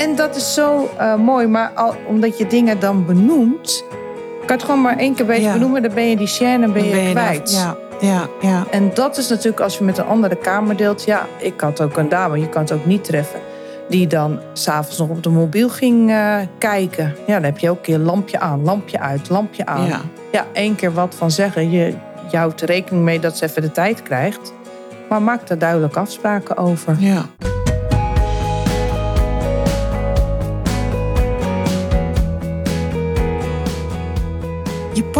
en dat is zo uh, mooi. Maar al, omdat je dingen dan benoemt... kan het gewoon maar één keer beter Ja. benoemen. Dan ben je die chaîne ben je, Ben je kwijt. Ja, ja, ja. En dat is natuurlijk als je met een andere kamer deelt. Ja, ik had ook een dame, je kan het ook niet treffen. Die dan s'avonds nog op de mobiel ging eh, kijken. Ja, dan heb je ook een keer lampje aan, lampje uit, lampje aan. Ja. ja, één keer wat van zeggen. Je, je houdt er rekening mee dat ze even de tijd krijgt. Maar maak daar duidelijk afspraken over. ja.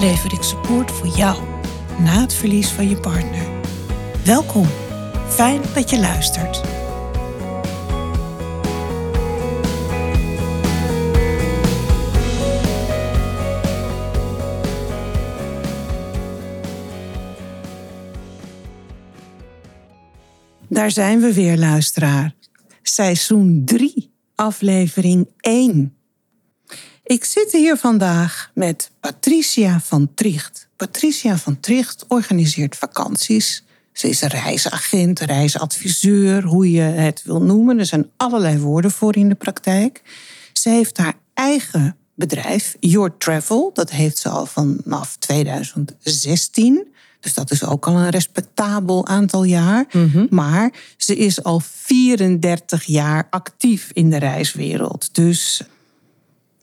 lever ik support voor jou na het verlies van je partner. Welkom, fijn dat je luistert. Daar zijn we weer, luisteraar. Seizoen 3, aflevering 1. Ik zit hier vandaag met Patricia van Tricht. Patricia van Tricht organiseert vakanties. Ze is een reisagent, reisadviseur, hoe je het wil noemen. Er zijn allerlei woorden voor in de praktijk. Ze heeft haar eigen bedrijf, Your Travel. Dat heeft ze al vanaf 2016. Dus dat is ook al een respectabel aantal jaar. Maar ze is al 34 jaar actief in de reiswereld. Dus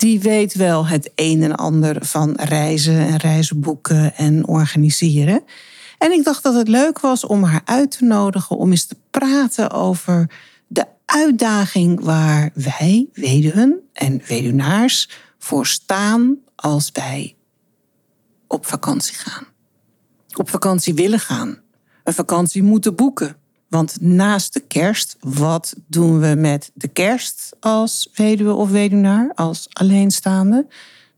die weet wel het een en ander van reizen en reizenboeken en organiseren. En ik dacht dat het leuk was om haar uit te nodigen om eens te praten over de uitdaging waar wij, weduwen en weduwnaars, voor staan als wij op vakantie gaan. Op vakantie willen gaan. Een vakantie moeten boeken. Want naast de kerst, wat doen we met de kerst als weduwe of weduwnaar, als alleenstaande?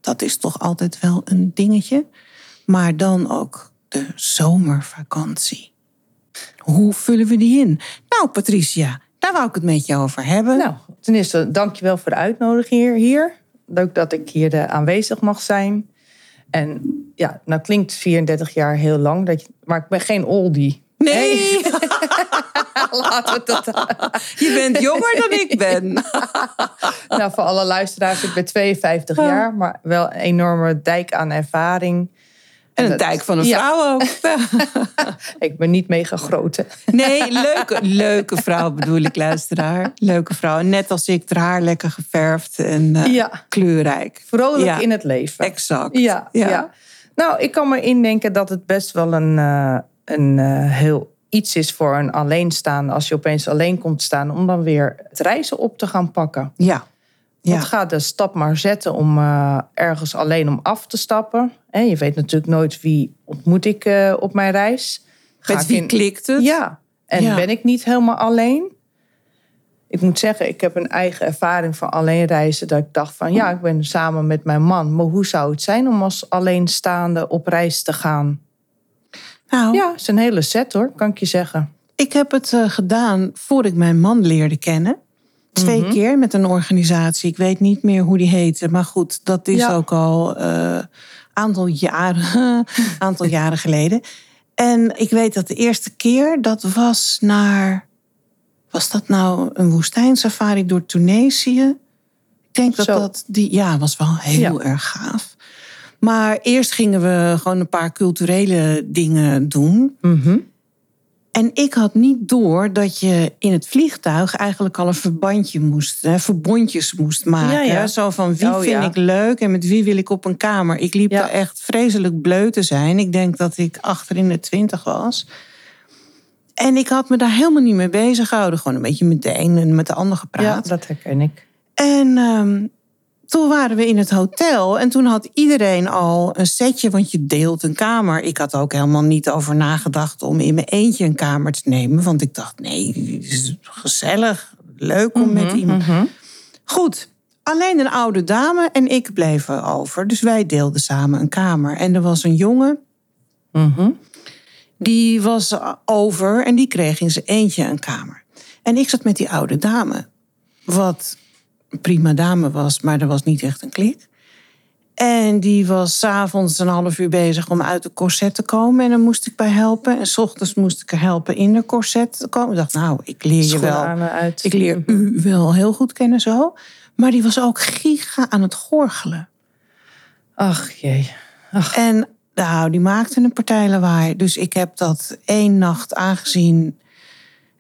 Dat is toch altijd wel een dingetje. Maar dan ook de zomervakantie. Hoe vullen we die in? Nou, Patricia, daar wou ik het met je over hebben. Nou, ten eerste dankjewel voor de uitnodiging hier. Leuk dat ik hier eh, aanwezig mag zijn. En ja, nou klinkt 34 jaar heel lang, dat je, maar ik ben geen oldie. nee, Laten we dat. je bent jonger dan ik ben. nou, voor alle luisteraars, ik ben 52 jaar, maar wel een enorme dijk aan ervaring. En een dat- dijk van een vrouw ook. Ik ben niet hè. Nee, leuke, leuke vrouw bedoel ik, luisteraar. Leuke vrouw. Net als ik, haar haar lekker geverfd en eh, Ja. kleurrijk. Vrolijk Ja. in het leven. Exact. Ja, ja. Nou, ik kan me indenken dat het best wel een, eh, een eh, heel iets is voor een alleenstaande... als je opeens alleen komt staan... om dan weer het reizen op te gaan pakken. Ja. Ja. Want ga de stap maar zetten om eh, ergens alleen om af te stappen. En je weet natuurlijk nooit wie ontmoet ik eh, op mijn reis. Ga Met wie in- klikt het? Ja, en Ja. ben ik niet helemaal alleen? Ik moet zeggen, ik heb een eigen ervaring van alleen reizen. Dat ik dacht van, ja, ik ben samen met mijn man. Maar hoe zou het zijn om als alleenstaande op reis te gaan? Nou, Ja, het is een hele set hoor, kan ik je zeggen. ik heb het eh, gedaan voor ik mijn man leerde kennen. Twee Mhm. keer met een organisatie. Ik weet niet meer hoe die heette. Maar goed, dat is Ja. ook al een aantal, jaren, aantal jaren geleden. En ik weet dat de eerste keer, dat was naar... Was dat nou een woestijnsafari door Tunesië? Ik denk dat dat... Die, ja, was wel heel Ja. erg gaaf. Maar eerst gingen we gewoon een paar culturele dingen doen. En ik had niet door dat je in het vliegtuig eigenlijk al een verbandje moest, hè, verbondjes moest maken. Ja, ja. Zo van wie Oh, vind ja. ik leuk en met wie wil ik op een kamer. Ik liep Ja. er echt vreselijk bleu te zijn. Ik denk dat ik achter in de twintig was. En ik had me daar helemaal niet mee bezig gehouden. Gewoon een beetje met de een en met de ander Ja, gepraat. dat herken ik. En ehm, toen waren we in het hotel en toen had iedereen al een setje, want je deelt een kamer. Ik had ook helemaal niet over nagedacht om in mijn eentje een kamer te nemen, want ik dacht, nee, is gezellig, leuk om met iemand. Goed, alleen een oude dame en ik bleven over. Dus wij deelden samen een kamer. En er was een jongen, Mhm. die was over en die kreeg in zijn eentje een kamer. En ik zat met die oude dame, wat een prima dame was, maar er was niet echt een klik. En die was s'avonds een half uur bezig om uit de corset te komen. En dan moest ik bij helpen. En s ochtends moest ik er helpen in de corset te komen. Ik dacht, nou, ik leer je wel. uit. Ik leer u wel heel goed kennen zo. Maar die was ook giga aan het gorgelen. Ach jee. En nou, die maakte een partij lawaai. Dus ik heb dat één nacht aangezien.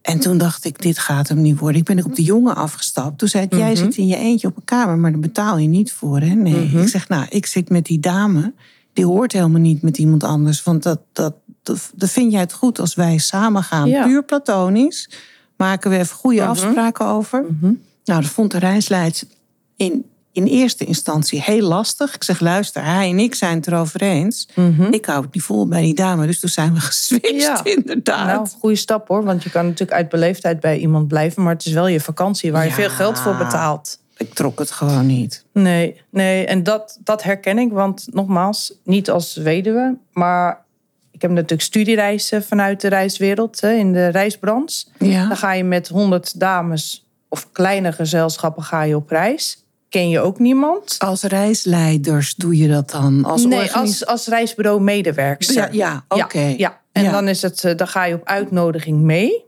En toen dacht ik, dit gaat hem niet worden. Ik ben ook op de jongen afgestapt. Toen zei ik, jij zit in je eentje op een kamer, maar daar betaal je niet voor. Hè? Nee, ik zeg, nou, ik zit met die dame. Die hoort helemaal niet met iemand anders. Want dat, dat, dat, dat vind jij het goed als wij samen gaan. Ja. Puur platonisch. Maken we even goede afspraken over. Nou, dat vond de reisleidster in, in eerste instantie heel lastig. Ik zeg, luister, hij en ik zijn het erover eens. Ik hou het niet vol bij die dame. Dus toen zijn we geswitcht, Ja. inderdaad. Nou, goede stap hoor. Want je kan natuurlijk uit beleefdheid bij iemand blijven. Maar het is wel je vakantie waar je veel geld voor betaalt. Ik trok het gewoon niet. Nee, nee. En dat, dat herken ik. Want nogmaals, niet als weduwe. Maar ik heb natuurlijk studiereizen vanuit de reiswereld. Hè, in de reisbranche. Ja. Dan ga je met honderd dames of kleine gezelschappen ga je op reis. Ken je ook niemand. Als reisleiders doe je dat dan? Als nee, organis- als, als reisbureau medewerkster. Ja, ja oké. Ja, ja. en Ja. dan is het, eh, dan ga je op uitnodiging mee.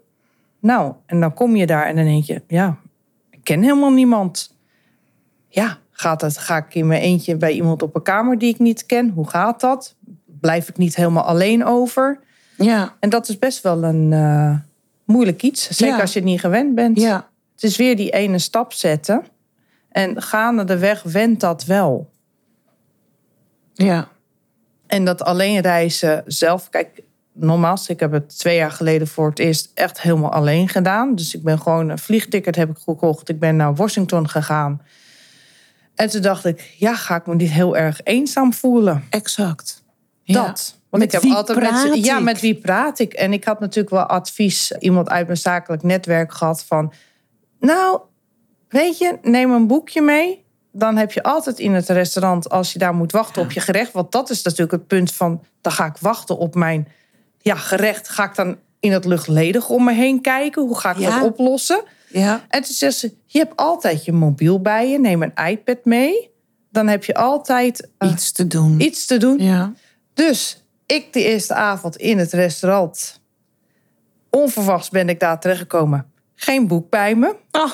Nou, en dan kom je daar en dan denk je, ja, ik ken helemaal niemand. Ja, gaat het, ga ik in mijn eentje bij iemand op een kamer die ik niet ken? Hoe gaat dat? Blijf ik niet helemaal alleen over? Ja, En dat is best wel een eh, moeilijk iets. Zeker Ja. als je het niet gewend bent. ja. Het is weer die ene stap zetten. En gaande de weg wendt dat wel. ja. En dat alleen reizen zelf, kijk, nogmaals, ik heb het twee jaar geleden voor het eerst echt helemaal alleen gedaan. Dus ik ben gewoon een vliegticket heb ik gekocht. Ik ben naar Washington gegaan. En toen dacht ik, ja, ga ik me niet heel erg eenzaam voelen? Exact. Ja. Dat. Want Met ik heb wie altijd praat mensen. Ja, met wie praat ik? En ik had natuurlijk wel advies, iemand uit mijn zakelijk netwerk gehad van. Nou, weet je, neem een boekje mee. Dan heb je altijd in het restaurant, als je daar moet wachten op je gerecht. Want dat is natuurlijk het punt van. Dan ga ik wachten op mijn ja, gerecht. Ga ik dan in het luchtledig om me heen kijken? Hoe ga ik Ja. dat oplossen? Ja. En toen zegt ze: Je hebt altijd je mobiel bij je. Neem een iPad mee. Dan heb je altijd eh, Iets te doen. iets te doen. Ja. Dus ik de eerste avond in het restaurant. Onverwachts ben ik daar terechtgekomen. Geen boek bij me. Oh.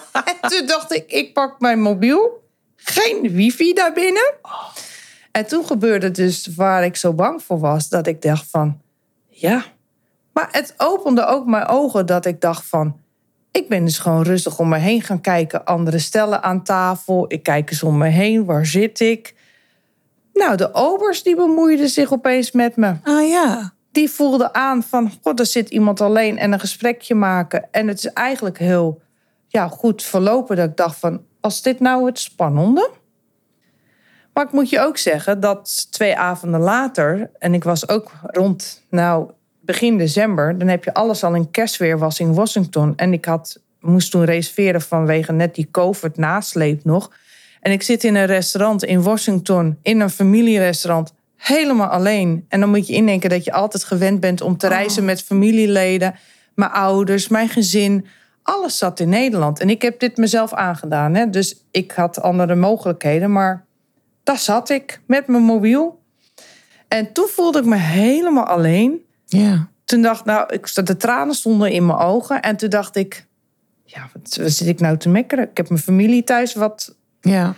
En toen dacht ik, ik pak mijn mobiel. Geen wifi daarbinnen. En toen gebeurde dus waar ik zo bang voor was. Dat ik dacht van, ja. Maar het opende ook mijn ogen dat ik dacht van... Ik ben dus gewoon rustig om me heen gaan kijken. Andere stellen aan tafel. Ik kijk eens om me heen. Waar zit ik? Nou, de obers die bemoeiden zich opeens met me. Ah ja. Die voelden aan van, god, er zit iemand alleen en een gesprekje maken. En het is eigenlijk heel ja, goed verlopen dat ik dacht van, als dit nou het spannende? Maar ik moet je ook zeggen dat twee avonden later, en ik was ook rond, nou, begin december, dan heb je alles al in kerstweer was in Washington. En ik had, moest toen reserveren vanwege net die COVID nasleep nog. En ik zit in een restaurant in Washington, in een familierestaurant, helemaal alleen. En dan moet je indenken dat je altijd gewend bent om te reizen met familieleden, mijn ouders, mijn gezin. Alles zat in Nederland. En ik heb dit mezelf aangedaan. Hè? Dus ik had andere mogelijkheden, maar daar zat ik met mijn mobiel. En toen voelde ik me helemaal alleen. Ja. Toen dacht ik, nou, ik, de tranen stonden in mijn ogen. En toen dacht ik, ja, wat, wat zit ik nou te mekkeren? Ik heb mijn familie thuis, wat, Ja.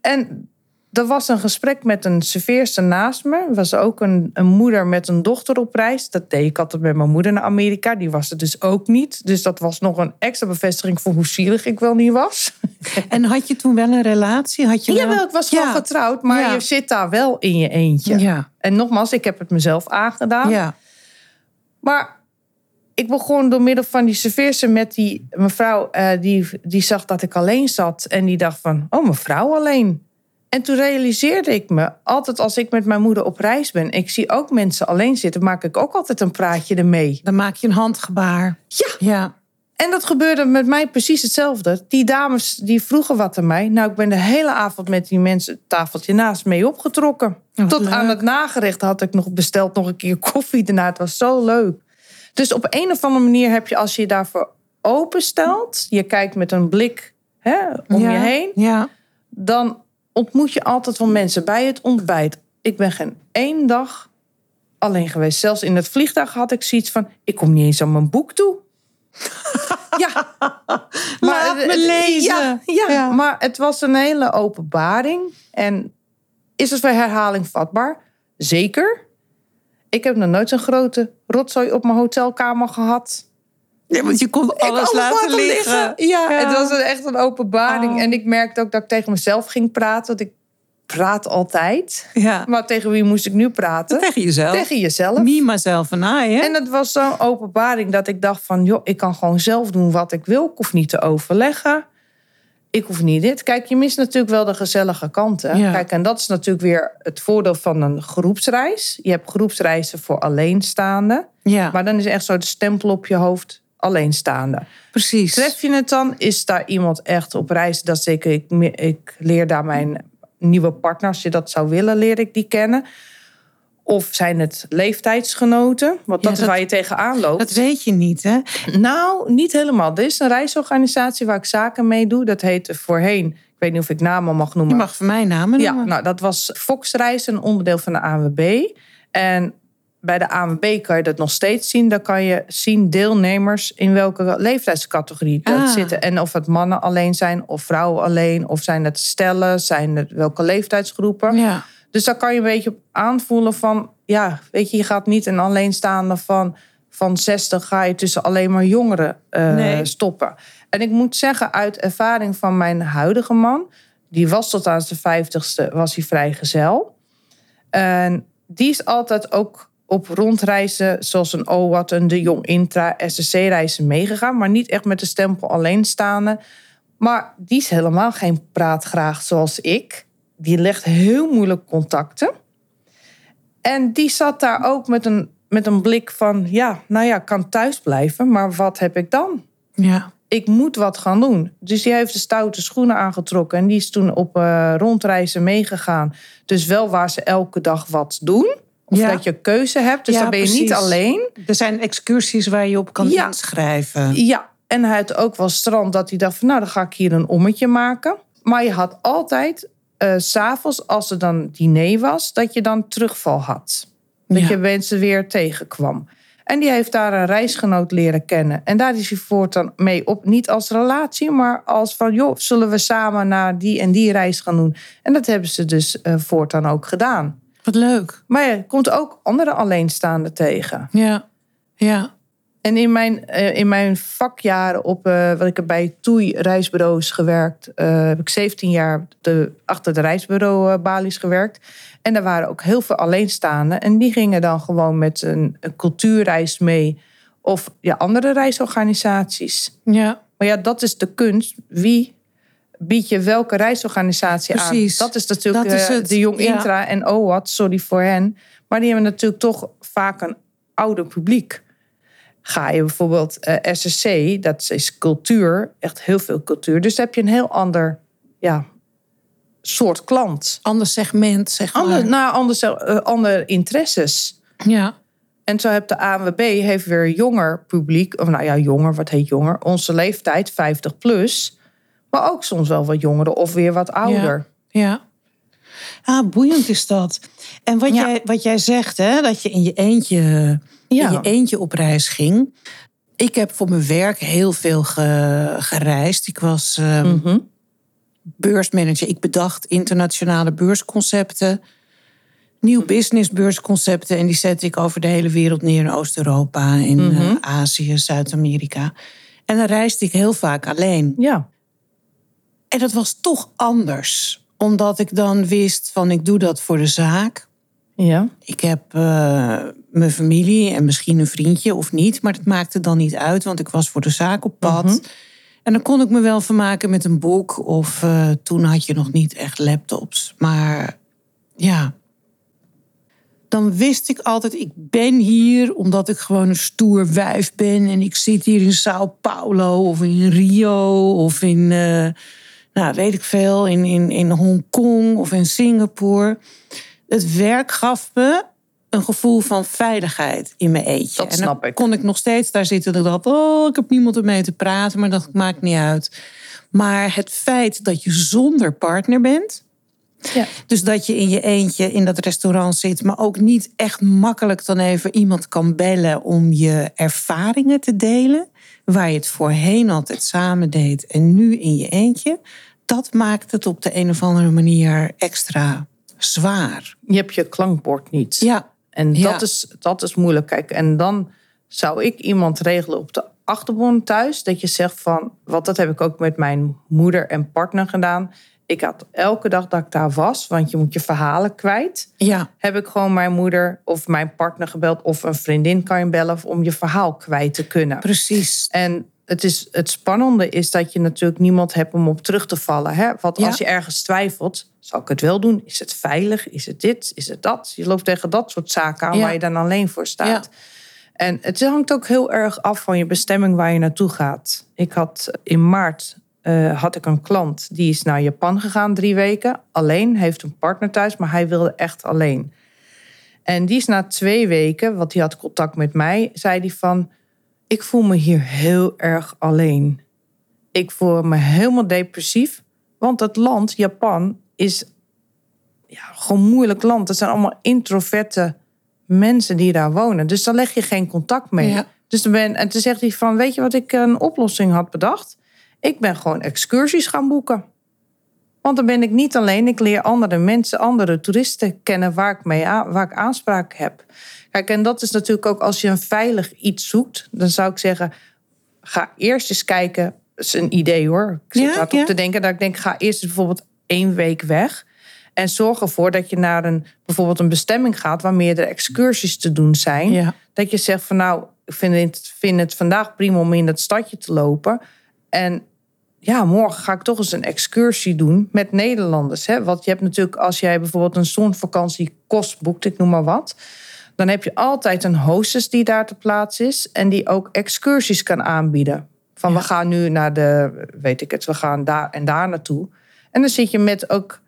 en er was een gesprek met een serveerster naast me. Er was ook een, een moeder met een dochter op reis. Dat deed ik altijd met mijn moeder naar Amerika. Die was er dus ook niet. Dus dat was nog een extra bevestiging voor hoe zielig ik wel niet was. En had je toen wel een relatie? Had je wel... Jawel, ik was wel Ja. getrouwd, maar Ja. je zit daar wel in je eentje. Ja. En nogmaals, ik heb het mezelf aangedaan. Ja. Maar ik begon door middel van die serveerster met die mevrouw... eh, die, die zag dat ik alleen zat. En die dacht van, oh, mevrouw alleen. En toen realiseerde ik me, altijd als ik met mijn moeder op reis ben... ik zie ook mensen alleen zitten, maak ik ook altijd een praatje ermee. Dan maak je een handgebaar. Ja. Ja. En dat gebeurde met mij precies hetzelfde. Die dames die vroegen wat aan mij. Nou, ik ben de hele avond met die mensen het tafeltje naast mee opgetrokken. Tot aan het nagerecht had ik nog besteld nog een keer koffie daarna. Het was zo leuk. Dus op een of andere manier heb je, als je je daarvoor openstelt, je kijkt met een blik hè, om Ja, je heen, Ja. dan ontmoet je altijd wel mensen bij het ontbijt. Ik ben geen één dag alleen geweest. Zelfs in het vliegtuig had ik zoiets van: ik kom niet eens aan mijn boek toe. ja, Laat me lezen. Ja, ja, Ja. maar het was een hele openbaring. En is het voor herhaling vatbaar? Zeker. Ik heb nog nooit zo'n grote rotzooi op mijn hotelkamer gehad. Ja, want je kon alles, alles laten liggen. Ja, Ja. het was echt een openbaring. Oh. En ik merkte ook dat ik tegen mezelf ging praten. Want ik praat altijd. Ja. Maar tegen wie moest ik nu praten? Tegen jezelf. Tegen jezelf. Me, myself en I, hè? En het was zo'n openbaring dat ik dacht van... joh, ik kan gewoon zelf doen wat ik wil. Ik hoef niet te overleggen. Ik hoef niet dit. Kijk, je mist natuurlijk wel de gezellige kanten. Ja. Kijk, en dat is natuurlijk weer het voordeel van een groepsreis. Je hebt groepsreizen voor alleenstaanden. ja, Maar dan is echt zo de stempel op je hoofd alleenstaande. precies. Tref je het dan? Is daar iemand echt op reis? Dat zeker. Ik, ik leer daar mijn nieuwe partner. Als je dat zou willen, leer ik die kennen. Of zijn het leeftijdsgenoten? Want dat, Ja, is waar je tegenaan loopt. Dat weet je niet, hè? Nou, niet helemaal. Er is een reisorganisatie waar ik zaken mee doe. Dat heette voorheen, ik weet niet of ik namen mag Je noemen. mag voor mij namen Ja, noemen. nou, dat was Fox Reizen, een onderdeel van de ANWB. En bij de ANWB kan je dat nog steeds zien. Dan kan je zien deelnemers in welke leeftijdscategorie dat Ah. zitten. En of het mannen alleen zijn of vrouwen alleen. Of zijn het stellen, zijn het welke leeftijdsgroepen. Ja. Dus daar kan je een beetje aanvoelen van... ja, weet je, je gaat niet een alleenstaande van, van 60... ga je tussen alleen maar jongeren eh, Nee. stoppen. En ik moet zeggen, uit ervaring van mijn huidige man... die was tot aan zijn vijftigste, was hij vrijgezel. En die is altijd ook op rondreizen... zoals een OWAT, een De Jong Intra, SSC-reizen meegegaan... maar niet echt met de stempel alleenstaande... Maar die is helemaal geen praatgraag zoals ik. Die legt heel moeilijk contacten. En die zat daar ook met een, met een blik van... ja, nou ja, ik kan thuis blijven, maar wat heb ik dan? Ja. Ik moet wat gaan doen. Dus die heeft de stoute schoenen aangetrokken... en die is toen op eh, rondreizen meegegaan. Dus wel waar ze elke dag wat doen... Of Ja. dat je keuze hebt. Dus Ja, dan ben je niet alleen. Er zijn excursies waar je op kan Ja. inschrijven. Ja, en hij had ook wel strand dat hij dacht van... nou, dan ga ik hier een ommetje maken. Maar je had altijd, eh, s s'avonds als er dan diner was... dat je dan terugval had. Dat je mensen weer tegenkwam. En die heeft daar een reisgenoot leren kennen. En daar is hij voortaan mee op. Niet als relatie, maar als van... joh, zullen we samen naar die en die reis gaan doen? En dat hebben ze dus eh, voortaan ook gedaan. Wat leuk. Maar je komt ook andere alleenstaanden tegen. Ja. Ja. En in mijn, eh, in mijn vakjaren op, eh, wat ik heb bij TOEI reisbureaus gewerkt, eh, heb ik 17 jaar de, achter de reisbureau eh, balies gewerkt. En daar waren ook heel veel alleenstaanden. En die gingen dan gewoon met een, een cultuurreis mee. Of ja, andere reisorganisaties. Ja. Maar ja, dat is de kunst. Wie biedt je welke reisorganisatie Precies. aan? Dat is natuurlijk Dat is eh, het, de Jong ja. Intra en OWAT, sorry voor hen. Maar die hebben natuurlijk toch vaak een ouder publiek. Ga je bijvoorbeeld eh, SSC, dat is cultuur, echt heel veel cultuur. Dus heb je een heel ander ja, soort klant. Ander segment, zeg maar. Ander, nou, anders, eh, andere interesses. Ja. En zo heeft de ANWB heeft weer jonger publiek, of nou ja, jonger, wat heet jonger? Onze leeftijd, 50 plus. Maar ook soms wel wat jongeren of weer wat ouder. Ja. Ah, boeiend is dat. En wat, Ja. jij, wat jij zegt, hè, dat je in je, eentje, Ja. in je eentje op reis ging. Ik heb voor mijn werk heel veel ge- gereisd. Ik was ehm, Mhm. beursmanager. Ik bedacht internationale beursconcepten. Nieuw businessbeursconcepten. En die zette ik over de hele wereld neer. In Oost-Europa, in eh, Mhm. Azië, Zuid-Amerika. En dan reisde ik heel vaak alleen. Ja. En dat was toch anders. Omdat ik dan wist van ik doe dat voor de zaak. Ja. Ik heb eh, mijn familie en misschien een vriendje of niet. Maar dat maakte dan niet uit, want ik was voor de zaak op pad. Mhm. En dan kon ik me wel vermaken met een boek. Of eh, toen had je nog niet echt laptops. Maar ja. dan wist ik altijd, ik ben hier omdat ik gewoon een stoer wijf ben. En ik zit hier in Sao Paulo of in Rio of in, eh, nou weet ik veel, in, in, in Hongkong of in Singapore. Het werk gaf me een gevoel van veiligheid in mijn eentje. Dat en dan snap ik. kon ik nog steeds daar zitten. Ik dacht, oh, ik heb niemand om mee te praten, maar dat maakt niet uit. Maar het feit dat je zonder partner bent, Ja. dus dat je in je eentje in dat restaurant zit, maar ook niet echt makkelijk dan even iemand kan bellen om je ervaringen te delen, waar je het voorheen altijd samen deed en nu in je eentje, dat maakt het op de een of andere manier extra zwaar. Je hebt je klankbord niet. Ja, En Ja. dat, is, dat is moeilijk. Kijk, en dan zou ik iemand regelen op de achtergrond thuis. Dat je zegt van, wat dat heb ik ook met mijn moeder en partner gedaan. Ik had elke dag dat ik daar was, want je moet je verhalen kwijt. ja, Heb ik gewoon mijn moeder of mijn partner gebeld. Of een vriendin kan je bellen om je verhaal kwijt te kunnen. precies. En het, is, het spannende is dat je natuurlijk niemand hebt om op terug te vallen. Hè? Want Ja. als je ergens twijfelt, zal ik het wel doen? Is het veilig? Is het dit? Is het dat? Je loopt tegen dat soort zaken aan Ja. waar je dan alleen voor staat. En het hangt ook heel erg af van je bestemming waar je naartoe gaat. Ik had in maart eh, had ik een klant die is naar Japan gegaan drie weken. Alleen, heeft een partner thuis, maar hij wilde echt alleen. En die is na twee weken, want die had contact met mij, zei hij van... Ik voel me hier heel erg alleen. Ik voel me helemaal depressief. Want het land, Japan, is ja, gewoon moeilijk land. Het zijn allemaal introverte mensen die daar wonen. Dus dan leg je geen contact mee. Ja. Dus dan ben, en toen zegt hij van, weet je wat ik een oplossing had bedacht? Ik ben gewoon excursies gaan boeken. Want dan ben ik niet alleen, ik leer andere mensen, andere toeristen kennen waar ik, mee aan, waar ik aanspraak heb. Kijk, en dat is natuurlijk ook als je een veilig iets zoekt, dan zou ik zeggen, ga eerst eens kijken. Dat is een idee hoor. Ik zit Ja, op te denken dat ik denk, ga eerst bijvoorbeeld één week weg. En zorg ervoor dat je naar een, bijvoorbeeld een bestemming gaat waar meerdere excursies te doen zijn. Ja. Dat je zegt van nou, ik vind het, vind het vandaag prima om in dat stadje te lopen. En ja, morgen ga ik toch eens een excursie doen met Nederlanders. Hè? Want je hebt natuurlijk, als jij bijvoorbeeld een zonvakantie kost boekt, ik noem maar wat. Dan heb je altijd een hostess die daar te plaats is. En die ook excursies kan aanbieden. Van we gaan nu naar de, weet ik het, we gaan daar en daar naartoe. En dan zit je met ook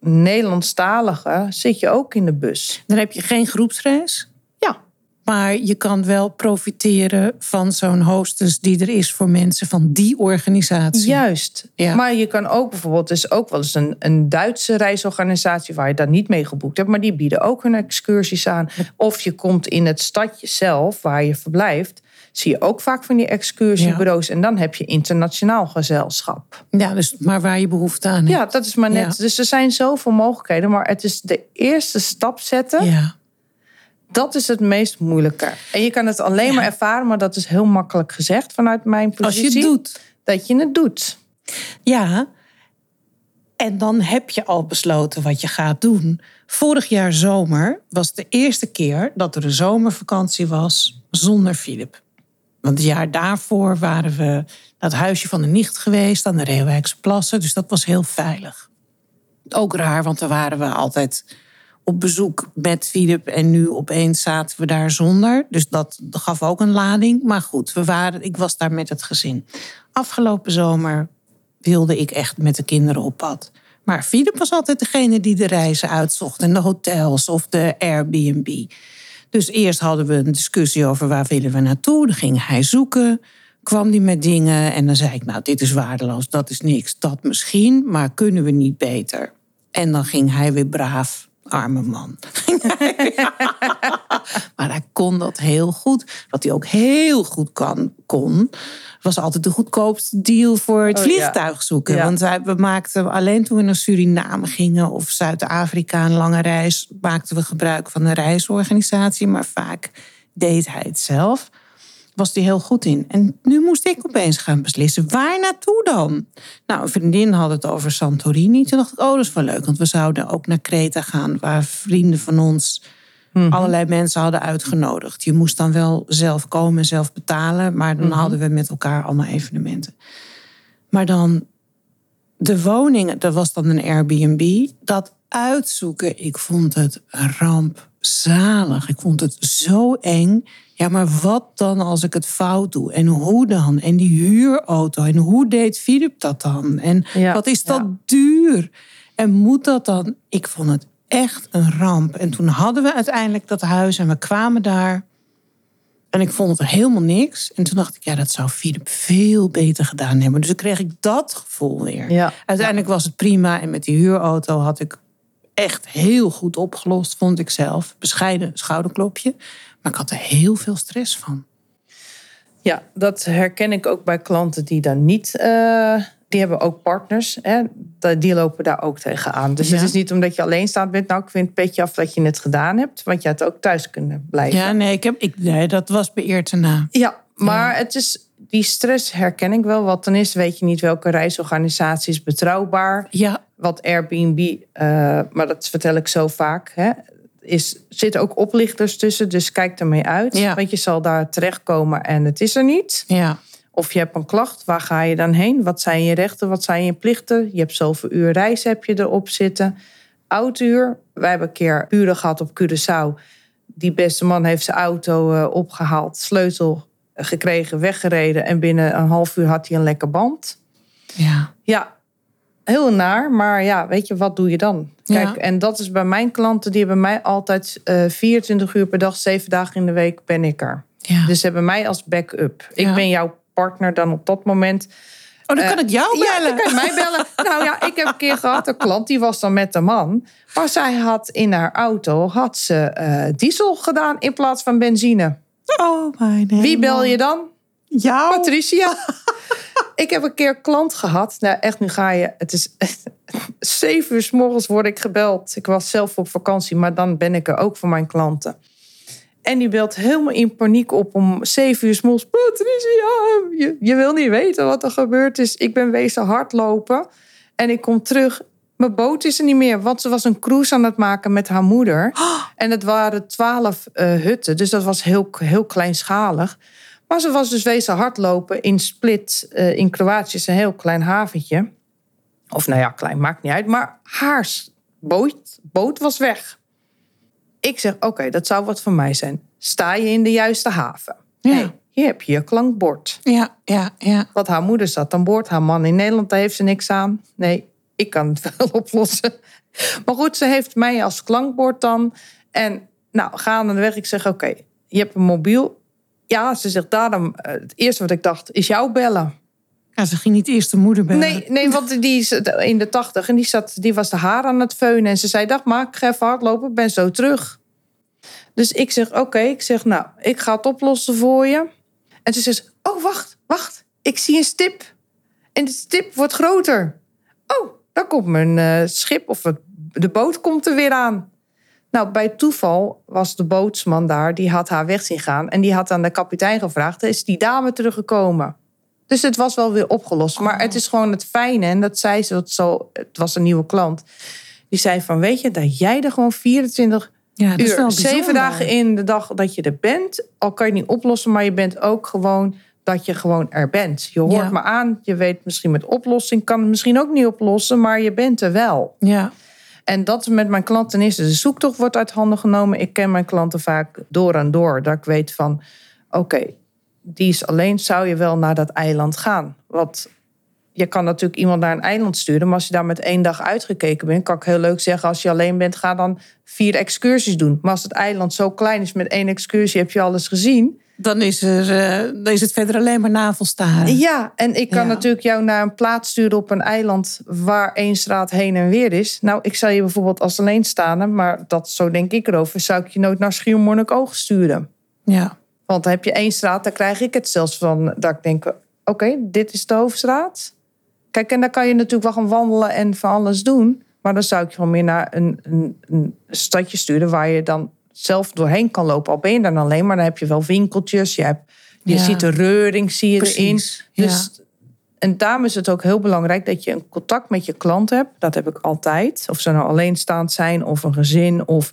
Nederlandstaligen, zit je ook in de bus. Dan heb je geen groepsreis. Maar je kan wel profiteren van zo'n hostess die er is voor mensen van die organisatie. Juist. Ja. Maar je kan ook bijvoorbeeld, is ook wel eens een, een Duitse reisorganisatie waar je dat niet mee geboekt hebt, maar die bieden ook hun excursies aan. Of je komt in het stadje zelf waar je verblijft, zie je ook vaak van die excursiebureaus. En dan heb je internationaal gezelschap. Ja, dus maar waar je behoefte aan hebt. Ja, dat is maar net. Ja. Dus er zijn zoveel mogelijkheden, maar het is de eerste stap zetten. Ja. Dat is het meest moeilijke. En je kan het alleen Ja. maar ervaren, maar dat is heel makkelijk gezegd vanuit mijn Als positie. je het doet. Dat je het doet. Ja. En dan heb je al besloten wat je gaat doen. Vorig jaar zomer was de eerste keer dat er een zomervakantie was zonder Philip. Want het jaar daarvoor waren we naar het huisje van de nicht geweest aan de Reeuwijkse Plassen. Dus dat was heel veilig. Ook raar, want daar waren we altijd op bezoek met Philip. En nu opeens zaten we daar zonder. Dus dat gaf ook een lading. Maar goed, we waren, ik was daar met het gezin. Afgelopen zomer wilde ik echt met de kinderen op pad. Maar Philip was altijd degene die de reizen uitzocht. En de hotels of de Airbnb. Dus eerst hadden we een discussie over waar willen we naartoe. Dan ging hij zoeken. Kwam hij met dingen. En dan zei ik, nou, dit is waardeloos. Dat is niks. Dat misschien. Maar kunnen we niet beter? En dan ging hij weer braaf. Arme man. maar hij kon dat heel goed. Wat hij ook heel goed kan, kon, was altijd de goedkoopste deal voor het Oh, vliegtuig zoeken. Ja. Want wij, we maakten alleen toen we naar Suriname gingen of Zuid-Afrika een lange reis, maakten we gebruik van een reisorganisatie. Maar vaak deed hij het zelf. Was hij heel goed in. En nu moest ik opeens gaan beslissen. Waar naartoe dan? Nou, een vriendin had het over Santorini. Toen dacht ik, oh, dat is wel leuk. Want we zouden ook naar Kreta gaan. Waar vrienden van ons allerlei mensen hadden uitgenodigd. Je moest dan wel zelf komen en zelf betalen. Maar dan hadden we met elkaar allemaal evenementen. Maar dan de woningen, dat was dan een Airbnb. Dat uitzoeken, ik vond het een ramp. zalig. Ik vond het zo eng. Ja, maar wat dan als ik het fout doe? En hoe dan? En die huurauto. En hoe deed Filip dat dan? En Ja, wat is dat ja. duur? En moet dat dan? Ik vond het echt een ramp. En toen hadden we uiteindelijk dat huis en we kwamen daar. En ik vond het helemaal niks. En toen dacht ik, ja, dat zou Filip veel beter gedaan hebben. Dus toen kreeg ik dat gevoel weer. Ja. Uiteindelijk was het prima. En met die huurauto had ik echt heel goed opgelost, vond ik zelf. Bescheiden schouderklopje. Maar ik had er heel veel stress van. Ja, dat herken ik ook bij klanten die dan niet. eh, die hebben ook partners. Hè? Die lopen daar ook tegenaan. Dus Ja. het is niet omdat je alleen staat bent. Nou, ik vind het petje af dat je het gedaan hebt. Want je had ook thuis kunnen blijven. Ja, nee, ik heb, ik, nee dat was beëerd erna. Ja, maar het is. Die stress herken ik wel. Want ten eerste weet je niet welke reisorganisatie is betrouwbaar. Ja, Wat Airbnb, eh, maar dat vertel ik zo vaak. Hè, is, zitten ook oplichters tussen. Dus kijk ermee uit. Ja. Want je zal daar terechtkomen en het is er niet. ja, Of je hebt een klacht, waar ga je dan heen? Wat zijn je rechten, wat zijn je plichten? Je hebt zoveel uur reis heb je erop zitten. Oud-uur. Wij hebben een keer uren gehad op Curaçao. Die beste man heeft zijn auto eh, opgehaald, sleutel gekregen, weggereden. En binnen een half uur had hij een lekke band. ja. Ja, heel naar. Maar ja, weet je, wat doe je dan? Kijk, Ja. en dat is bij mijn klanten. Die hebben mij altijd eh 24 uur per dag, 7 dagen in de week ben ik er. ja. Dus ze hebben mij als backup. Ik ben jouw partner dan op dat moment. oh, dan kan ik jou Ja, bellen. dan kan mij bellen. nou ja, ik heb een keer gehad, een klant die was dan met de man. Maar zij had in haar auto had ze eh, diesel gedaan in plaats van benzine. Oh, mijn Wie bel je dan? Jou? Patricia. ik heb een keer een klant gehad. Nou, echt, nu ga je. Het is zeven uur s morgens word ik gebeld. Ik was zelf op vakantie, maar dan ben ik er ook voor mijn klanten. En die belt helemaal in paniek op om zeven uur s morgens. Patricia, je, je wil niet weten wat er gebeurd is. Ik ben wezen hardlopen. En ik kom terug. Mijn boot is er niet meer. Want ze was een cruise aan het maken met haar moeder. En het waren twaalf eh, hutten. Dus dat was heel, heel kleinschalig. Maar ze was dus wezen hardlopen in Split eh, in Kroatië. is een heel klein haventje. Of nou ja, klein, maakt niet uit. Maar haar boot, boot was weg. Ik zeg, oké, dat zou wat voor mij zijn. Sta je in de juiste haven? Ja. Nee, hier heb je je klankbord. Ja, ja, ja. Want haar moeder zat aan boord. Haar man in Nederland, daar heeft ze niks aan. Nee, ik kan het wel oplossen. Maar goed, ze heeft mij als klankbord dan. En nou, gaandeweg, ik zeg, oké, je hebt een mobiel. Ja, ze zegt, daarom, eh, het eerste wat ik dacht, is jou bellen. Ja, ze ging niet eerst de moeder bellen. Nee, nee, want die is in de tachtig en die, zat, die was de haar aan het veunen. En ze zei, dag, maar ik ga even hardlopen, ben zo terug. Dus ik zeg, oké, ik zeg, nou, ik ga het oplossen voor je. En ze zegt, oh, wacht, wacht, ik zie een stip. En de stip wordt groter. Oh, daar komt mijn eh, schip of de boot komt er weer aan. Nou, bij toeval was de bootsman daar, die had haar weg zien gaan. En die had aan de kapitein gevraagd, is die dame teruggekomen? Dus het was wel weer opgelost. Maar het is gewoon het fijne. En dat zei ze, het, zo, het was een nieuwe klant. Die zei van, weet je, dat jij er gewoon 24 ja, dat is wel uur, zeven dagen in de dag dat je er bent. Al kan je het niet oplossen, maar je bent ook gewoon dat je gewoon er bent. Je hoort Ja. me aan, je weet misschien met oplossing, kan het misschien ook niet oplossen, maar je bent er wel. Ja, En dat met mijn klanten is, de zoektocht wordt uit handen genomen. Ik ken mijn klanten vaak door en door, dat ik weet van, oké, die is alleen, zou je wel naar dat eiland gaan? Want je kan natuurlijk iemand naar een eiland sturen, maar als je daar met één dag uitgekeken bent, kan ik heel leuk zeggen, als je alleen bent, ga dan vier excursies doen. Maar als het eiland zo klein is, met één excursie heb je alles gezien. dan is, er, eh, dan is het verder alleen maar navelstaren. Ja, en ik kan Ja. natuurlijk jou naar een plaats sturen op een eiland waar één straat heen en weer is. Nou, ik zou je bijvoorbeeld als alleenstaande, maar dat zo denk ik erover, zou ik je nooit naar Schiermonnikoog sturen. Ja, Want dan heb je één straat, dan krijg ik het zelfs van dat ik denk, oké, dit is de hoofdstraat. Kijk, en dan kan je natuurlijk wel gaan wandelen en van alles doen. Maar dan zou ik je gewoon meer naar een, een, een stadje sturen waar je dan zelf doorheen kan lopen. Al ben je dan alleen, maar dan heb je wel winkeltjes. Je, hebt, je Ja. ziet de reuring, zie je Precies, erin. Dus, En daarom is het ook heel belangrijk dat je een contact met je klant hebt. Dat heb ik altijd. Of ze nou alleenstaand zijn of een gezin of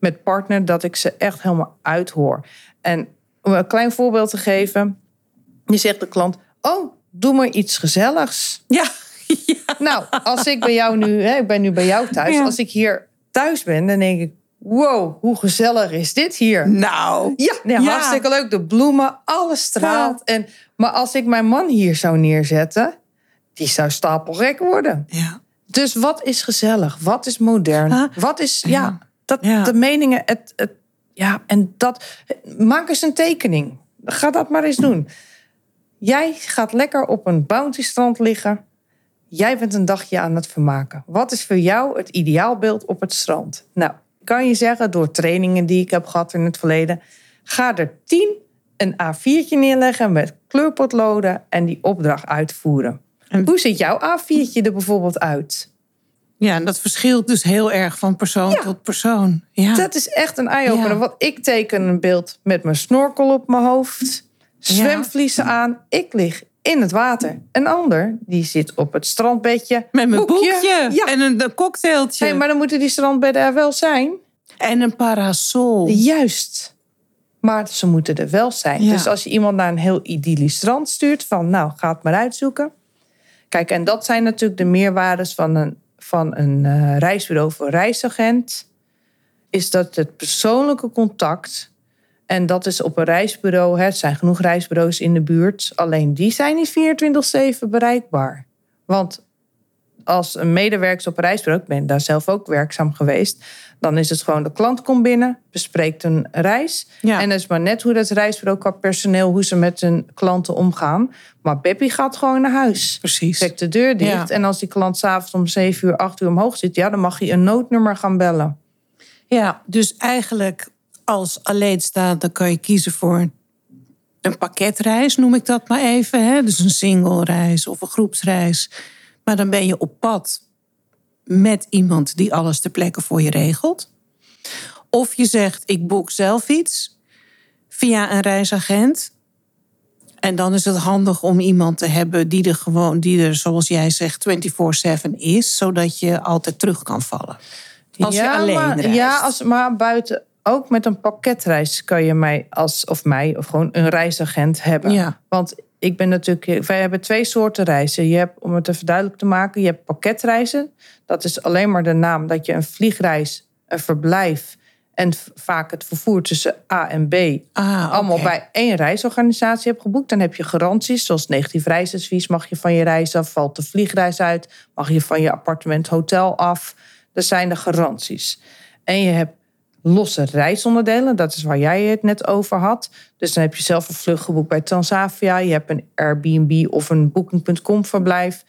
met partner. Dat ik ze echt helemaal uithoor. En om een klein voorbeeld te geven. Je zegt de klant, oh, doe maar iets gezelligs. ja. Nou, als ik bij jou nu, hè, ik ben nu bij jou thuis. Ja. Als ik hier thuis ben, dan denk ik, wow, hoe gezellig is dit hier? Nou. Ja, nee, Ja. hartstikke leuk. De bloemen, alles straalt. En, maar als ik mijn man hier zou neerzetten, die zou stapelgek worden. Ja. Dus wat is gezellig? Wat is modern? Ah, wat is, ja, ja. dat, Ja. de meningen, het, het, ja, en dat, maak eens een tekening. Ga dat maar eens doen. Jij gaat lekker op een bounty-strand liggen. Jij bent een dagje aan het vermaken. Wat is voor jou het ideaalbeeld op het strand? Nou, kan je zeggen, door trainingen die ik heb gehad in het verleden, ga er tien een A4'tje neerleggen met kleurpotloden en die opdracht uitvoeren. En- Hoe ziet jouw A4'tje er bijvoorbeeld uit? Ja, en dat verschilt dus heel erg van persoon Ja. tot persoon. Ja. Dat is echt een eye-opener. Ja. Want ik teken een beeld met mijn snorkel op mijn hoofd, zwemvliezen aan. Ik lig in het water. Een ander, die zit op het strandbedje. Met mijn boekje, Ja. en een, een cocktailtje. Hey, maar dan moeten die strandbedden er wel zijn. En een parasol. Juist. Maar ze moeten er wel zijn. Ja. Dus als je iemand naar een heel idyllisch strand stuurt, van nou, ga het maar uitzoeken. Kijk, en dat zijn natuurlijk de meerwaardes van een, van een eh, reisbureau voor reisagent. Is dat het persoonlijke contact. En dat is op een reisbureau. Hè, er zijn genoeg reisbureaus in de buurt. Alleen die zijn niet 24-7 bereikbaar. Want als een medewerker op reisbureau, ik ben daar zelf ook werkzaam geweest, dan is het gewoon de klant komt binnen, bespreekt een reis. Ja. En het is maar net hoe dat reisbureau qua personeel, hoe ze met hun klanten omgaan. Maar Beppie gaat gewoon naar huis. Precies. Trekt de deur dicht. Ja. En als die klant s'avonds om 7 uur, 8 uur omhoog zit, ja, dan mag je een noodnummer gaan bellen. Ja, dus eigenlijk als alleenstaande kan je kiezen voor een pakketreis, noem ik dat maar even. Hè? Dus een single reis of een groepsreis. Maar dan ben je op pad met iemand die alles ter plekke voor je regelt. Of je zegt, ik boek zelf iets via een reisagent. En dan is het handig om iemand te hebben die er gewoon, die er, zoals jij zegt, 24-7 is, zodat je altijd terug kan vallen. Als je alleen maar, reist. Ja, als, maar buiten, ook met een pakketreis kan je mij als, of mij, of gewoon een reisagent hebben. Ja. Want ik ben natuurlijk, wij hebben twee soorten reizen. Je hebt, om het even duidelijk te maken, je hebt pakketreizen. Dat is alleen maar de naam dat je een vliegreis, een verblijf en vaak het vervoer tussen A en B Ah, allemaal bij één reisorganisatie hebt geboekt. Dan heb je garanties, zoals negatief reisadvies mag je van je reis af, valt de vliegreis uit, mag je van je appartement hotel af. Dat zijn de garanties. En je hebt losse reisonderdelen, dat is waar jij het net over had. Dus dan heb je zelf een vlucht geboekt bij Transavia, je hebt een Airbnb of een Booking.com verblijf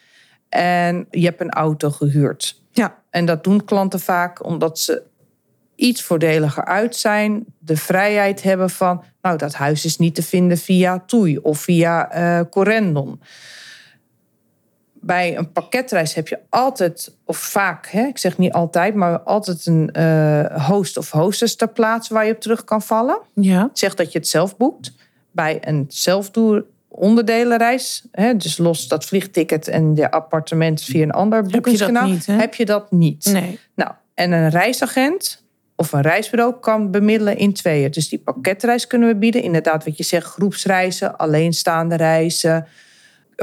en je hebt een auto gehuurd. Ja, En dat doen klanten vaak omdat ze iets voordeliger uit zijn. De vrijheid hebben van, nou, dat huis is niet te vinden via TUI of via eh Corendon. Bij een pakketreis heb je altijd, of vaak, hè, ik zeg niet altijd, maar altijd een eh, host of hostess ter plaatse waar je op terug kan vallen. ja. Zeg dat je het zelf boekt. Bij een zelfdoer onderdelenreis, hè, dus los dat vliegticket en je appartement via een ander boekingskanaal, hè? heb je dat niet. Nee. Nou, en een reisagent of een reisbureau kan bemiddelen in tweeën. Dus die pakketreis kunnen we bieden. Inderdaad, wat je zegt, groepsreizen, alleenstaande reizen.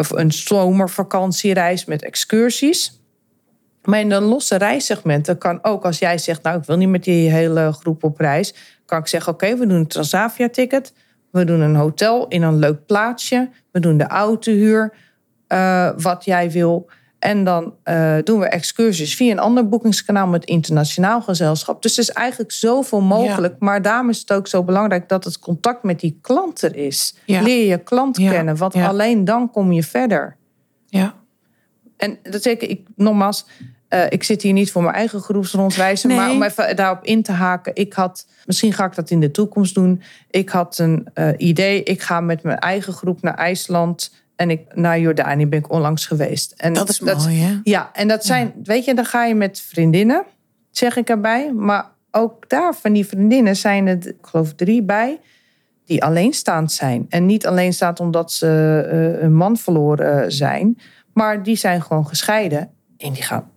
Of een zomervakantiereis met excursies. Maar in de losse reissegmenten kan ook, als jij zegt... nou, ik wil niet met die hele groep op reis... kan ik zeggen, oké, we doen een Transavia-ticket. We doen een hotel in een leuk plaatsje. We doen de autohuur, eh, wat jij wil... En dan eh, doen we excursies via een ander boekingskanaal met internationaal gezelschap. Dus er is eigenlijk zoveel mogelijk. Maar daarom is het ook zo belangrijk dat het contact met die klant er is. Ja. Leer je klant Ja, kennen, want alleen dan kom je verder. Ja. En dat zeg ik, nogmaals, eh, ik zit hier niet voor mijn eigen groepsrondreizen. Nee. Maar om even daarop in te haken. Ik had, misschien ga ik dat in de toekomst doen. Ik had een eh, idee, ik ga met mijn eigen groep naar IJsland. En ik, naar Jordanië ben ik onlangs geweest. En Dat is mooi, hè? Ja, en dat zijn, weet je, dan ga je met vriendinnen, zeg ik erbij. Maar ook daar van die vriendinnen zijn er, ik geloof drie bij, die alleenstaand zijn. En niet alleenstaand omdat ze eh, een man verloren zijn, maar die zijn gewoon gescheiden. En die gaan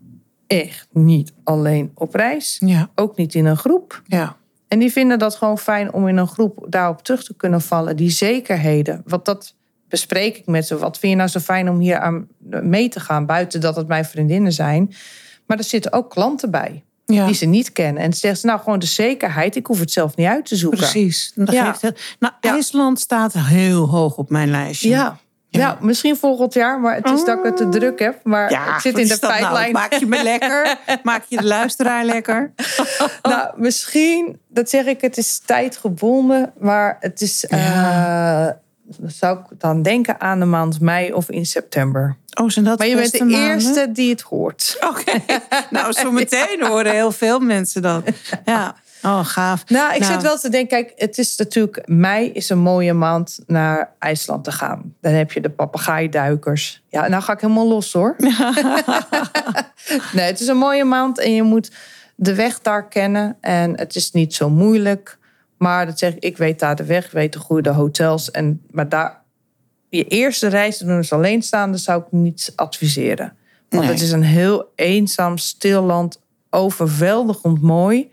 echt niet alleen op reis. Ja. Ook niet in een groep. Ja. En die vinden dat gewoon fijn om in een groep daarop terug te kunnen vallen. Die zekerheden. Want dat bespreek ik met ze. Wat vind je nou zo fijn om hier aan mee te gaan? Buiten dat het mijn vriendinnen zijn. Maar er zitten ook klanten bij. Ja. die ze niet kennen. En dan zegt ze, nou gewoon de zekerheid, ik hoef het zelf niet uit te zoeken. Precies. Dat Ja. geeft het. Nou, Ja. IJsland staat heel hoog op mijn lijstje. Ja. Ja. misschien volgend jaar, maar het is dat ik het te druk heb. Maar Ja, het zit in de nou? pijplijn. Maak je me lekker? Maak je de luisteraar lekker? Nou, misschien, dat zeg ik, het is tijdgebonden, maar het is. eh, zou ik dan denken aan de maand mei of in september. Oh, zijn dat Maar je bent de maanden? eerste die het hoort. Oké. nou, zo meteen horen heel veel mensen dat. Ja. Oh, gaaf. Nou, ik Nou. zit wel te denken, kijk, het is natuurlijk, mei is een mooie maand naar IJsland te gaan. Dan heb je de papegaaiduikers. Ja, nou ga ik helemaal los hoor. nee, het is een mooie maand en je moet de weg daar kennen. En het is niet zo moeilijk. Maar dat zeg ik, ik weet daar de weg, weet de goede hotels. En, maar daar, je eerste reis te doen als alleenstaande zou ik niet adviseren. Want Nee. het is een heel eenzaam, stil land, overweldigend mooi.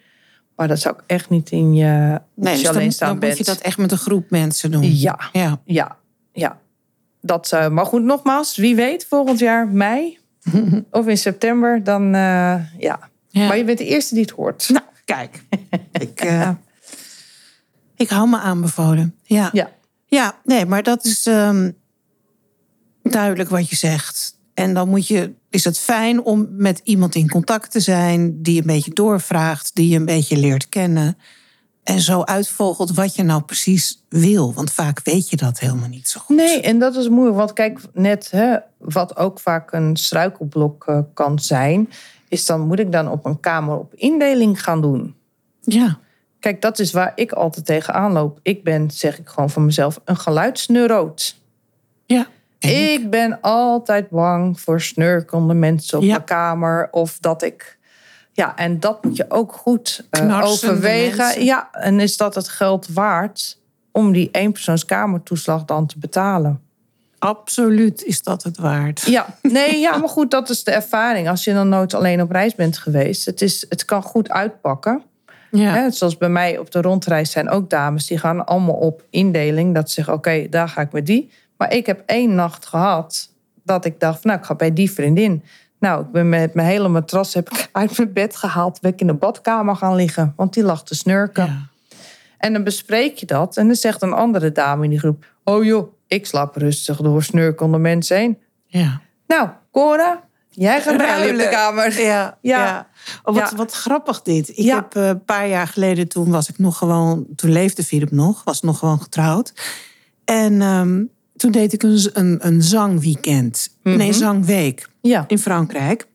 Maar dat zou ik echt niet in je, als Nee, je dus dan, alleenstaand dan bent. moet je dat echt met een groep mensen doen. Ja, Ja. ja, ja. Dat, eh, maar goed, nogmaals, wie weet, volgend jaar mei of in september, dan eh, ja. Ja. Maar je bent de eerste die het hoort. Nou, kijk. ik, eh, ik hou me aanbevolen. Ja. Ja, Ja, nee, maar dat is ehm, duidelijk wat je zegt. En dan moet je, is het fijn om met iemand in contact te zijn die een beetje doorvraagt, die je een beetje leert kennen. En zo uitvogelt wat je nou precies wil. Want vaak weet je dat helemaal niet zo goed. nee, en dat is moeilijk. Want kijk, net hè, wat ook vaak een struikelblok eh, kan zijn, is dan moet ik dan op een kamer op indeling gaan doen. Ja, Kijk, dat is waar ik altijd tegenaan loop. Ik ben, zeg ik gewoon van mezelf, een geluidsneuroot. ja. Ik ben altijd bang voor snurkende mensen op Ja. mijn kamer. Of dat ik. Ja, en dat moet je ook goed eh, overwegen. mensen. Ja, en is dat het geld waard om die eenpersoonskamertoeslag dan te betalen? Absoluut is dat het waard. Ja, nee, ja, maar goed, dat is de ervaring. Als je dan nooit alleen op reis bent geweest. Het, is, het kan goed uitpakken. Ja. Hè, zoals bij mij op de rondreis zijn ook dames die gaan allemaal op indeling. Dat ze zeggen, oké, daar ga ik met die. Maar ik heb één nacht gehad dat ik dacht, nou, ik ga bij die vriendin. Nou, ik ben met mijn hele matras heb ik uit mijn bed gehaald. Ben ik in de badkamer gaan liggen, want die lag te snurken. Ja. En dan bespreek je dat. En dan zegt een andere dame in die groep, oh joh, ik slaap rustig door snurkende mensen heen. ja. Nou, Cora, jij gaat op de Ruilen. kamer. Ja, Ja. ja. Oh, wat, Ja. wat grappig dit. Ik Ja. heb eh, een paar jaar geleden, toen was ik nog gewoon, toen leefde Philip nog, was nog gewoon getrouwd. En ehm, toen deed ik een, een, een zangweekend. Nee, zangweek Ja. in Frankrijk.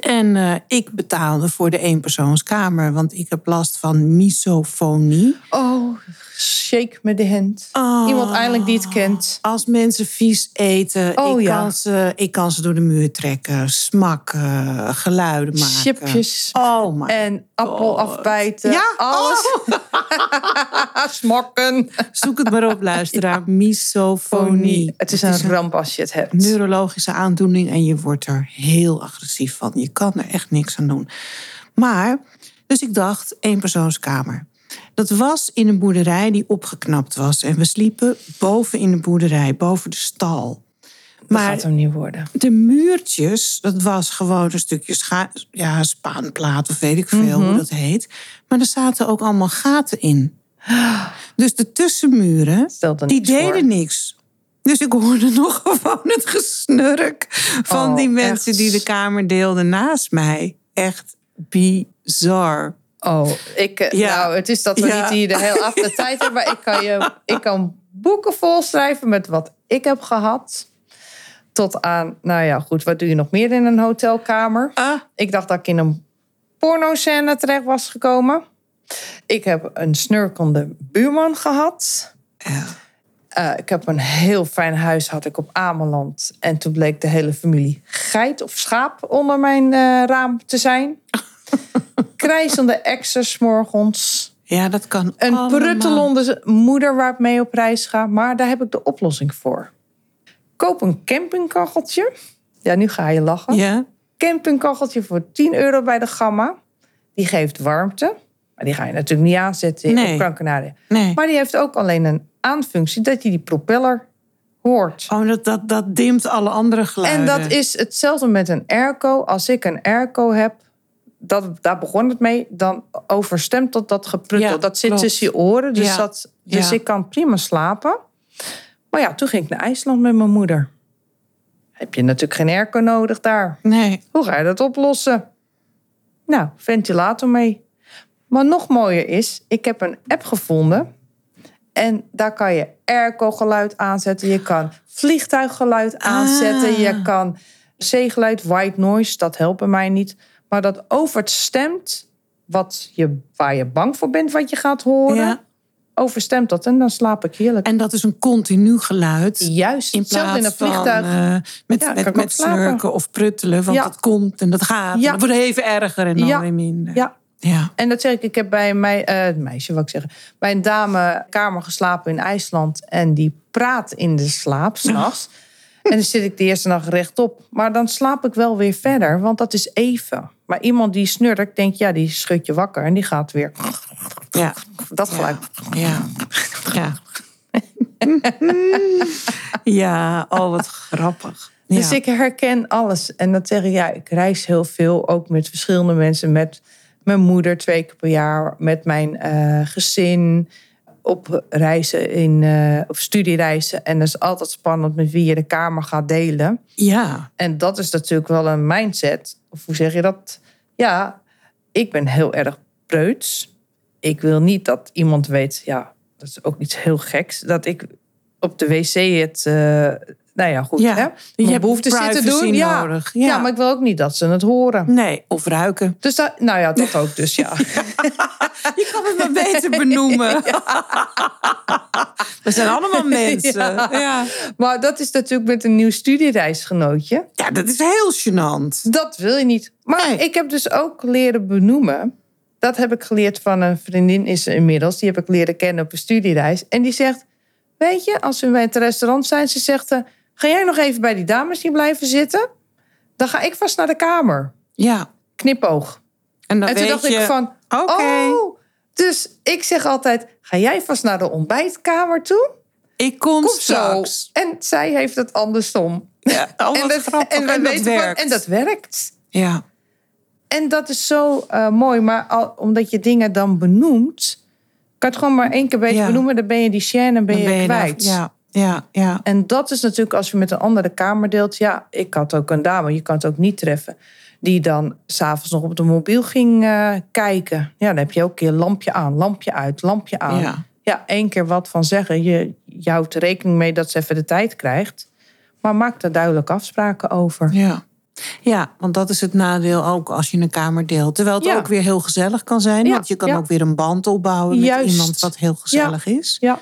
En eh, ik betaalde voor de eenpersoonskamer, want ik heb last van misofonie. Oh, shake met de hand. Oh. Iemand eindelijk die het kent. Als mensen vies eten, Oh, ik, ja. kan ze, ik kan ze door de muur trekken, smakken, geluiden maken. Chipjes. Oh my En appel God. afbijten. Ja, alles. Smokken. Zoek het maar op, luisteraar. Misofonie. Het is een ramp als je het hebt. neurologische aandoening en je wordt er heel agressief van. Je kan er echt niks aan doen. Maar, dus ik dacht, éénpersoonskamer. Dat was in een boerderij die opgeknapt was. En we sliepen boven in de boerderij, boven de stal. Dat Maar gaat hem niet worden. de muurtjes, dat was gewoon een stukje scha- ja, spaanplaat of weet ik veel Mhm. hoe dat heet. Maar er zaten ook allemaal gaten in. Dus de tussenmuren, die voor. deden niks. Dus ik hoorde nog gewoon het gesnurk van Oh, die mensen echt. die de kamer deelden naast mij. Echt bizar. Oh, ik, eh, Ja. nou, het is dat we Ja. niet hier de hele avond de tijd hebben. Maar ik kan, je, ik kan boeken volschrijven met wat ik heb gehad. Tot aan, nou ja, goed, wat doe je nog meer in een hotelkamer? Ah, Ik dacht dat ik in een pornoscène terecht was gekomen. Ik heb een snurkende buurman gehad. ja. Eh, ik heb een heel fijn huis had ik op Ameland. En toen bleek de hele familie geit of schaap onder mijn eh, raam te zijn. Krijzende exers morgens. ja, dat kan Een allemaal. pruttelende moeder waar ik mee op reis ga. Maar daar heb ik de oplossing voor. Koop een campingkacheltje. Ja, nu ga je lachen. Ja, Campingkacheltje voor 10 euro bij de Gamma. Die geeft warmte. Maar die ga je natuurlijk niet aanzetten in Nee. op Gran nee. Maar die heeft ook alleen een aanfunctie dat je die propeller hoort. Oh, dat, dat, dat dimt alle andere geluiden. En dat is hetzelfde met een airco. Als ik een airco heb, dat, daar begon het mee. Dan overstemt tot dat gepruttel. Ja, dat zit klopt. tussen je oren. Dus, Ja. dat, dus Ja. ik kan prima slapen. Maar ja, toen ging ik naar IJsland met mijn moeder. Heb je natuurlijk geen airco nodig daar. Nee. Hoe ga je dat oplossen? Nou, ventilator mee. Maar nog mooier is, ik heb een app gevonden. En daar kan je airco-geluid aanzetten. Je kan vliegtuiggeluid aanzetten. Ah. Je kan zeegeluid, white noise. Dat helpt bij mij niet. Maar dat overstemt wat je, waar je bang voor bent wat je gaat horen. Ja. Overstemt dat en dan slaap ik heerlijk. En dat is een continu geluid. Juist, In plaats in een vliegtuig. van eh, met, Ja, met, snurken of pruttelen. Want Ja. het komt en dat gaat. Ja. Het wordt even erger en dan Ja. weer minder. ja, Ja. En dat zeg ik, ik heb bij een mei- eh, meisje, wat ik zeggen, bij een dame kamer geslapen in IJsland. En die praat in de slaap s'nachts. En dan zit ik de eerste nacht rechtop. Maar dan slaap ik wel weer verder, want dat is even. Maar iemand die snurkt, denk ja, die schudt je wakker. En die gaat weer Ja. dat geluid. Ja. Ja. ja, oh wat grappig. Ja. Dus ik herken alles. En dat zeg ik, ja, ik reis heel veel. Ook met verschillende mensen. Met mijn moeder twee keer per jaar. Met mijn eh, gezin. Op reizen, in, eh, op studiereizen. En dat is altijd spannend met wie je de kamer gaat delen. ja. En dat is natuurlijk wel een mindset. Of hoe zeg je dat? Ja, ik ben heel erg preuts. Ik wil niet dat iemand weet, ja, dat is ook iets heel geks. Dat ik op de wc het, eh, nou ja, goed, Ja, hè? je hebt behoefte zitten doen. Ja. nodig. Ja. Ja. maar ik wil ook niet dat ze het horen. Nee, of ruiken. Dus dat, nou ja, dat ook dus, ja. Je kan het maar beter benoemen. We zijn allemaal mensen. Ja. Ja. Ja. Maar dat is natuurlijk met een nieuw studiereisgenootje. dat is heel gênant. Dat wil je niet. Maar Nee. ik heb dus ook leren benoemen. Dat heb ik geleerd van een vriendin is ze inmiddels. Die heb ik leren kennen op een studiereis. En die zegt, weet je, als we bij het restaurant zijn... ze zegt, eh, ga jij nog even bij die dames hier blijven zitten? Dan ga ik vast naar de kamer. Ja. Knipoog. En dan en toen dacht je, ik van, Oké. oh... Dus ik zeg altijd, ga jij vast naar de ontbijtkamer toe? ik kom, Kom straks. zo. En zij heeft het andersom. Ja, oh, en, dat, grappig. en, En dat van- werkt. en dat werkt. Ja. En dat is zo eh, mooi. Maar al, omdat je dingen dan benoemt... kan het gewoon maar één keer beter Ja. benoemen... dan ben je die chaîne en ben je, kwijt. Ja, ja, ja. En dat is natuurlijk als je met een andere kamer deelt... ja, ik had ook een dame, je kan het ook niet treffen... die dan s'avonds nog op de mobiel ging eh, kijken. Ja, dan heb je ook een keer lampje aan, lampje uit, lampje aan. Ja. ja, één keer wat van zeggen. Je, je houdt er rekening mee dat ze even de tijd krijgt. Maar maak er duidelijk afspraken over. Ja. Ja, want dat is het nadeel ook als je een kamer deelt. Terwijl het Ja. ook weer heel gezellig kan zijn. Ja, Want je kan ja. ook weer een band opbouwen met Juist. iemand wat heel gezellig is. Ja,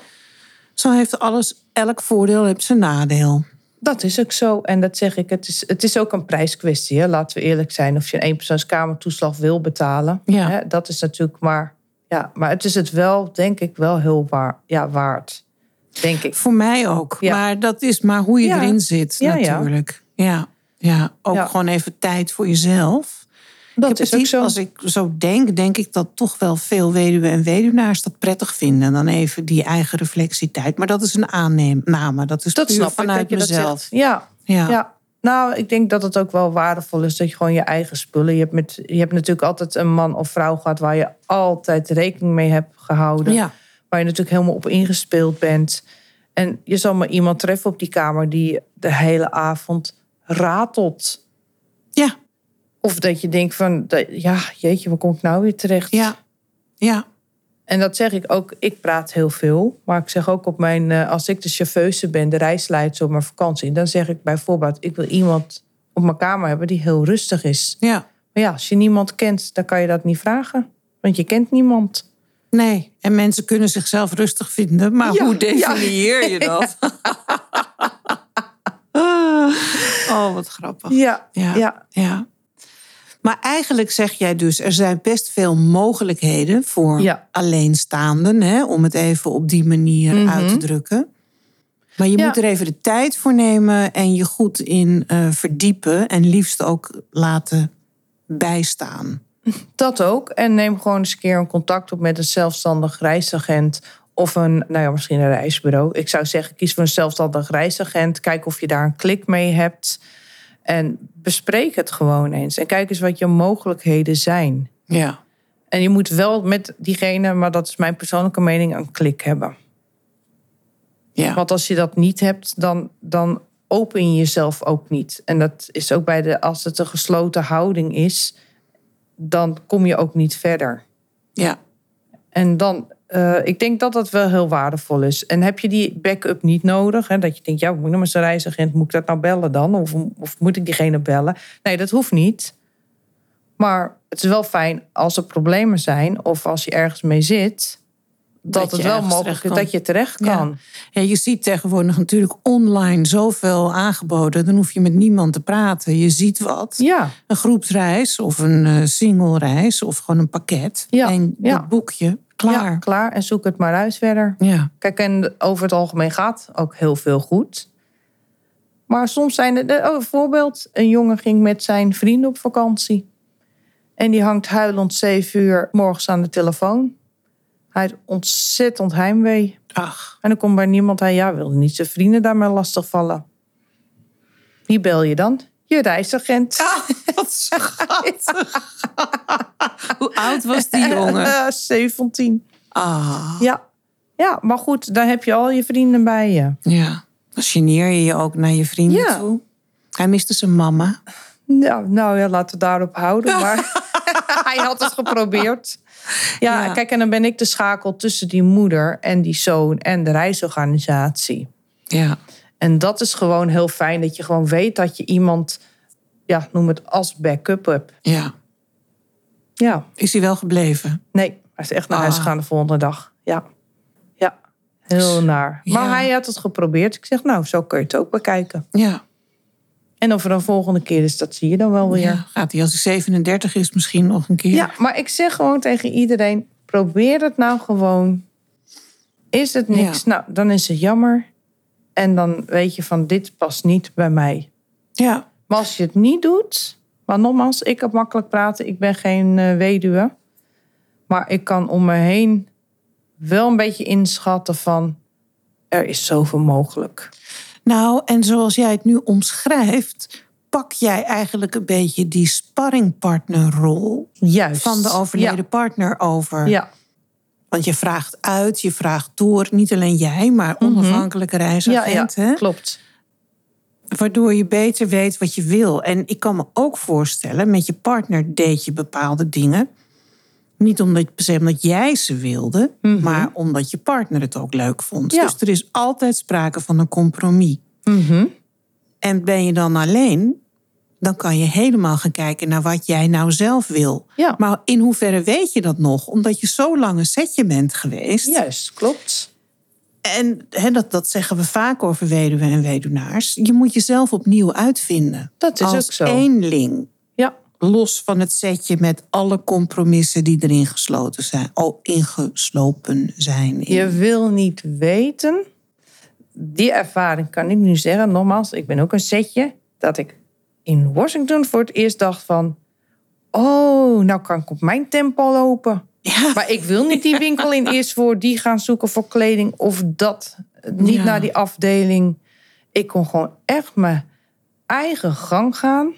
Zo heeft alles, elk voordeel heeft zijn nadeel. dat is ook zo. En dat zeg ik, het is, het is ook een prijskwestie. Hè? Laten we eerlijk zijn. Of je een eenpersoonskamertoeslag wil betalen. Ja. Hè? Dat is natuurlijk maar... Ja, maar het is het wel, denk ik, wel heel waar, ja, waard. Denk ik. Voor mij ook. Ja. Maar dat is maar hoe je Ja. erin zit Ja, ja. natuurlijk. Ja, ja. ook gewoon even tijd voor jezelf. Dat is ook zo. Als ik zo denk, denk ik dat toch wel veel weduwen en weduwnaars dat prettig vinden. Dan even die eigen reflectietijd. Maar dat is een aanname. Dat is Dat ik vanuit dat je dat mezelf. Ja, Ja. ja. Nou, ik denk dat het ook wel waardevol is dat je gewoon je eigen spullen. Je hebt, met, je hebt natuurlijk altijd een man of vrouw gehad waar je altijd rekening mee hebt gehouden. Ja. Waar je natuurlijk helemaal op ingespeeld bent. En je zal maar iemand treffen op die kamer die de hele avond ratelt. Ja. Of dat je denkt van, ja, jeetje, waar kom ik nou weer terecht? Ja. Ja. En dat zeg ik ook, ik praat heel veel. Maar ik zeg ook op mijn, eh, als ik de chauffeuse ben, de reisleidster op mijn vakantie, dan zeg ik bijvoorbeeld, ik wil iemand op mijn kamer hebben die heel rustig is. Ja. Maar ja, als je niemand kent, dan kan je dat niet vragen. Want je kent niemand. Nee, en mensen kunnen zichzelf rustig vinden, maar Ja, hoe ja. definieer je dat? Oh, wat grappig. Ja, Ja. ja. Maar eigenlijk zeg jij dus, er zijn best veel mogelijkheden voor Ja. alleenstaanden, hè, om het even op die manier uit te drukken. Maar je Mhm. Ja. moet er even de tijd voor nemen en je goed in eh, verdiepen en liefst ook laten bijstaan. Dat ook. En neem gewoon eens een keer een contact op met een zelfstandig reisagent. Of een, nou ja, misschien een reisbureau. Ik zou zeggen, kies voor een zelfstandig reisagent. Kijk of je daar een klik mee hebt. En bespreek het gewoon eens. En kijk eens wat je mogelijkheden zijn. Ja. En je moet wel met diegene, maar dat is mijn persoonlijke mening, een klik hebben. Ja. Want als je dat niet hebt, dan, dan open je jezelf ook niet. En dat is ook bij de, als het een gesloten houding is, dan kom je ook niet verder. Ja. En dan, eh, ik denk dat dat wel heel waardevol is. En heb je die backup niet nodig? Hè? Dat je denkt, ja, moet ik nou met zo'n reisagent, moet ik dat nou bellen dan? Of, of moet ik diegene bellen? Nee, dat hoeft niet. Maar het is wel fijn als er problemen zijn of als je ergens mee zit, dat, het wel mogelijk is dat je terecht kan. Ja, je ziet tegenwoordig natuurlijk online zoveel aangeboden. Dan hoef je met niemand te praten. Je ziet wat. Ja, Een groepsreis of een eh, single reis of gewoon een pakket. Ja, En dat boekje, klaar. Ja, klaar. En zoek het maar uit verder. Ja. Kijk, en over het algemeen gaat ook heel veel goed. Maar soms zijn er, oh, bijvoorbeeld, een jongen ging met zijn vrienden op vakantie. En die hangt huilend zeven uur morgens aan de telefoon. Hij heeft ontzettend heimwee. Ach, En dan komt bij niemand, hij ja, wilde niet zijn vrienden daarmee lastigvallen. Wie bel je dan? Je reisagent. wat schattig. Hoe oud was die jongen? Eh, 17. Ah, Ja. ja, maar goed, dan heb je al je vrienden bij je. ja. Dan geneer je je ook naar je vrienden Ja. toe. Hij miste zijn mama. Nou, nou ja, laten we daarop houden. Maar hij had het geprobeerd. Ja, Ja. kijk, en dan ben ik de schakel tussen die moeder en die zoon en de reisorganisatie. Ja. En dat is gewoon heel fijn dat je gewoon weet dat je iemand, ja, noem het als backup hebt. Ja. Ja, Is hij wel gebleven? nee, hij is echt naar huis Ah. gegaan de volgende dag. Ja, ja, heel naar. Maar Ja. hij had het geprobeerd. Ik zeg, nou, zo kun je het ook bekijken. Ja. En of er een volgende keer is, dat zie je dan wel weer. ja. Gaat hij als hij 37 is misschien nog een keer? Ja, maar ik zeg gewoon tegen iedereen: probeer het nou gewoon. Is het niks? Nou, dan is het jammer. En dan weet je van dit past niet bij mij. Ja. Maar als je het niet doet, maar nogmaals, ik heb makkelijk praten. Ik ben geen eh, weduwe. Maar ik kan om me heen wel een beetje inschatten van er is zoveel mogelijk. Nou, en zoals jij het nu omschrijft, pak jij eigenlijk een beetje die sparringpartnerrol Juist. van de overleden partner over. Ja, ja. Want je vraagt uit, je vraagt door, niet alleen jij, maar onafhankelijke Ja, ja, hè? klopt. Waardoor je beter weet wat je wil. En ik kan me ook voorstellen, met je partner deed je bepaalde dingen. Niet omdat, omdat jij ze wilde, maar omdat je partner het ook leuk vond. Ja. Dus er is altijd sprake van een compromis. Mhm. En ben je dan alleen, dan kan je helemaal gaan kijken naar wat jij nou zelf wil. Ja. Maar in hoeverre weet je dat nog? Omdat je zo lang een setje bent geweest. Juist, klopt. En hè, dat, dat zeggen we vaak over weduwen en weduwnaars. Je moet jezelf opnieuw uitvinden. Dat is als ook zo. eenling. Ja, Los van het setje met alle compromissen die erin gesloten zijn. Oh, ingeslopen zijn. in. Je wil niet weten. Die ervaring kan ik nu zeggen. Nogmaals, ik ben ook een setje. Dat ik in Washington voor het eerst dacht van... Oh, nou kan ik op mijn tempo lopen. Ja. Maar ik wil niet die winkel in eerst voor die gaan zoeken voor kleding. Of dat. Niet Ja. naar die afdeling. Ik kon gewoon echt mijn eigen gang gaan.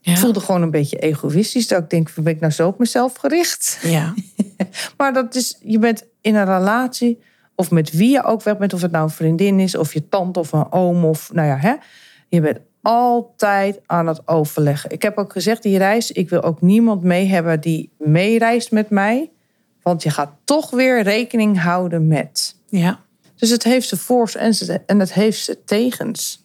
Ja. Ik voelde gewoon een beetje egoïstisch. Dat ik denk, ben ik nou zo op mezelf gericht? Ja. Maar dat is, je bent in een relatie, of met wie je ook weg bent, of het nou een vriendin is, of je tante of een oom, of nou ja, hè. Je bent altijd aan het overleggen. Ik heb ook gezegd, die reis, ik wil ook niemand mee hebben die meereist met mij. Want je gaat toch weer rekening houden met. ja. Dus het heeft zijn voor's en, zijn- en het heeft zijn tegens.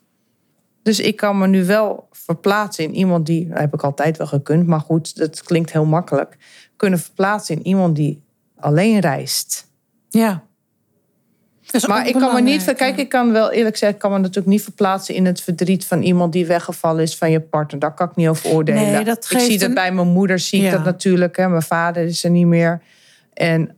Dus ik kan me nu wel verplaatsen in iemand die, dat heb ik altijd wel gekund, maar goed, dat klinkt heel makkelijk. Kunnen verplaatsen in iemand die alleen reist. ja. Maar ik kan me niet, kijk, ik kan wel eerlijk zeggen, ik kan me natuurlijk niet verplaatsen in het verdriet van iemand die weggevallen is van je partner. Daar kan ik niet over oordelen. Nee, dat ik zie dat een- bij mijn moeder, zie ik Ja. dat natuurlijk. Hè. Mijn vader is er niet meer. En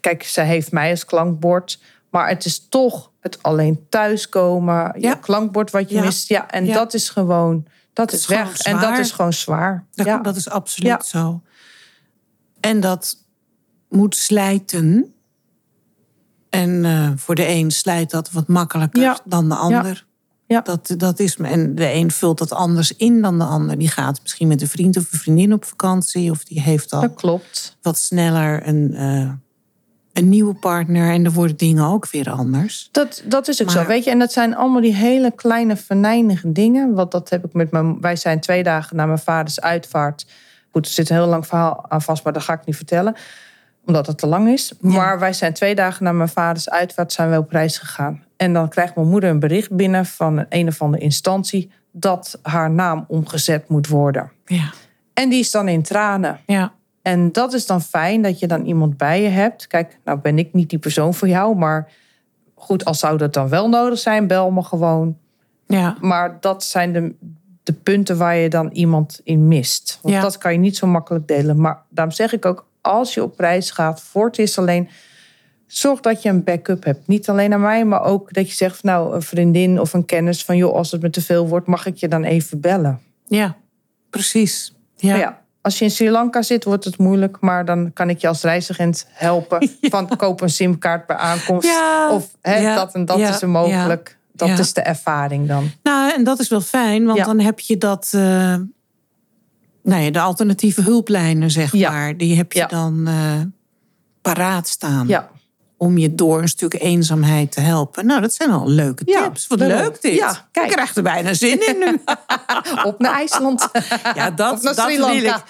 kijk, ze heeft mij als klankbord. Maar het is toch het alleen thuiskomen, Ja. je klankbord wat je Ja. mist. Ja, en Ja. dat is gewoon, dat, is weg. En dat is gewoon zwaar. Dat, ja. dat is absoluut zo. En dat moet slijten. En eh, voor de een slijt dat wat makkelijker Ja. dan de ander. Ja. Dat, dat is, en de een vult dat anders in dan de ander. Die gaat misschien met een vriend of een vriendin op vakantie. Of die heeft al Dat klopt. wat sneller een, eh, een nieuwe partner. En dan worden dingen ook weer anders. Dat, dat is ook zo, weet je. En dat zijn allemaal die hele kleine venijnige dingen. Want dat heb ik met mijn... Wij zijn twee dagen na mijn vaders uitvaart. Goed, er zit een heel lang verhaal aan vast, maar dat ga ik niet vertellen. Omdat het te lang is. Maar wij zijn twee dagen na mijn vaders uitvaart zijn we op reis gegaan. En dan krijgt mijn moeder een bericht binnen van een, een of andere instantie... dat haar naam omgezet moet worden. Ja. En die is dan in tranen. Ja. En dat is dan fijn dat je dan iemand bij je hebt. Kijk, nou ben ik niet die persoon voor jou, maar goed, als zou dat dan wel nodig zijn, bel me gewoon. Ja. Maar dat zijn de, de punten waar je dan iemand in mist. Want Ja. dat kan je niet zo makkelijk delen. Maar daarom zeg ik ook, als je op reis gaat voor het is alleen, zorg dat je een backup hebt. Niet alleen aan mij, maar ook dat je zegt, nou, een vriendin of een kennis van, joh, als het me te veel wordt, mag ik je dan even bellen. Ja. Precies. Ja. Ja, als je in Sri Lanka zit, wordt het moeilijk. Maar dan kan ik je als reisagent helpen. Van koop een simkaart bij aankomst. Ja, Of hè, dat en dat is er mogelijk. Dat is de ervaring dan. Nou, en dat is wel fijn, want dan heb je dat. eh, ja, de alternatieve hulplijnen, zeg Ja. maar. Die heb je Ja. dan eh, paraat staan. Ja, Om je door een stuk eenzaamheid te helpen. Nou, dat zijn al leuke tips. Wat leuk. leuk dit. Ja, kijk. Ik krijg er bijna zin in nu. op naar IJsland. Ja, dat, dat wil ik.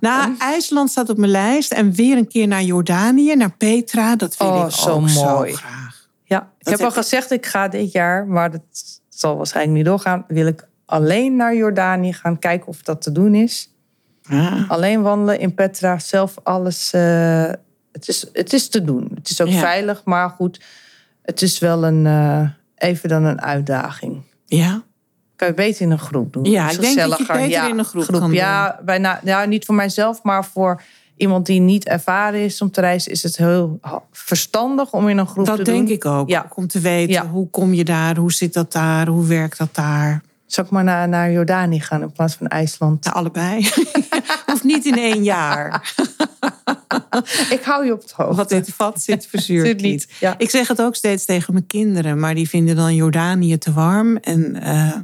Nou, IJsland staat op mijn lijst. En weer een keer naar Jordanië, naar Petra. Dat wil Oh, ik zo ook zo mooi. graag. Ja, ik heb al gezegd, ik ga dit jaar, maar dat zal waarschijnlijk niet doorgaan. Wil ik alleen naar Jordanië gaan kijken of dat te doen is. Ja. Alleen wandelen in Petra, zelf alles. eh, het, is, het is te doen. Het is ook Ja. veilig, maar goed. Het is wel een, eh, even dan een uitdaging. ja. Kan je beter in een groep doen. Ja, ik denk dat je beter in een groep kan ja, bijna, ja, niet voor mijzelf, maar voor iemand die niet ervaren is om te reizen, is het heel verstandig om in een groep te Dat doen. denk ik ook. Ja. Om te weten, hoe kom je daar? Hoe zit dat daar? Hoe werkt dat daar? Zal ik maar naar, naar Jordanië gaan in plaats van IJsland? Nou, allebei. Hoeft niet in één jaar. Ik hou je op het hoofd. Wat het vat zit, verzuurt Zit niet, ja. Ik zeg het ook steeds tegen mijn kinderen. Maar die vinden dan Jordanië te warm. En eh,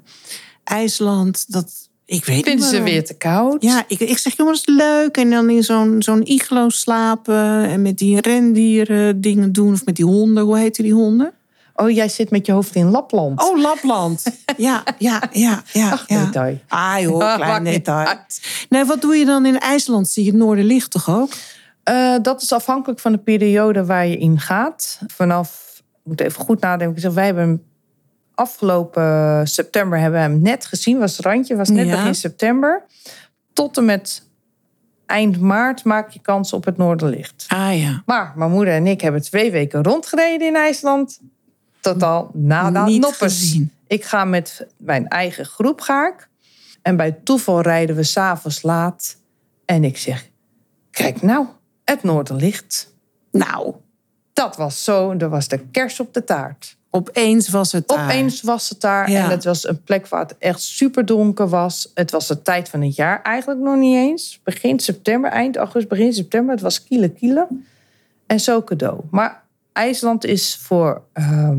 IJsland, dat... Ik weet niet Vinden ze weer te koud? Ja, ik, ik zeg, jongens, leuk. En dan in zo'n zo'n iglo slapen. En met die rendieren dingen doen. Of met die honden. Hoe heten die honden? Oh, jij zit met je hoofd in Lapland. Oh, Lapland. Ja, ja, ja, ja. Ach, ja. detail. Ah joh, Ah, klein detail. Nee, wat doe je dan in IJsland? Zie je het Noorderlicht toch ook? Eh, dat is afhankelijk van de periode waar je in gaat. Vanaf, ik moet even goed nadenken. Ik zeg, wij hebben hem afgelopen september hebben we hem net gezien. Was het randje, was net Ja. begin september. Tot en met eind maart maak je kans op het Noorderlicht. Ah ja. Maar mijn moeder en ik hebben twee weken rondgereden in IJsland. Totaal nada Niet noppers. gezien. Ik ga met mijn eigen groep ga ik. En bij toeval rijden we s'avonds laat. En ik zeg, kijk nou, het Noorderlicht. Nou, Dat was zo, dat was de kers op de taart. opeens was het daar. Opeens was het daar Ja. en het was een plek waar het echt super donker was. Het was de tijd van het jaar eigenlijk nog niet eens. Begin september, eind augustus, begin september. Het was kiele kiele. En zo cadeau. Maar IJsland is voor ehm,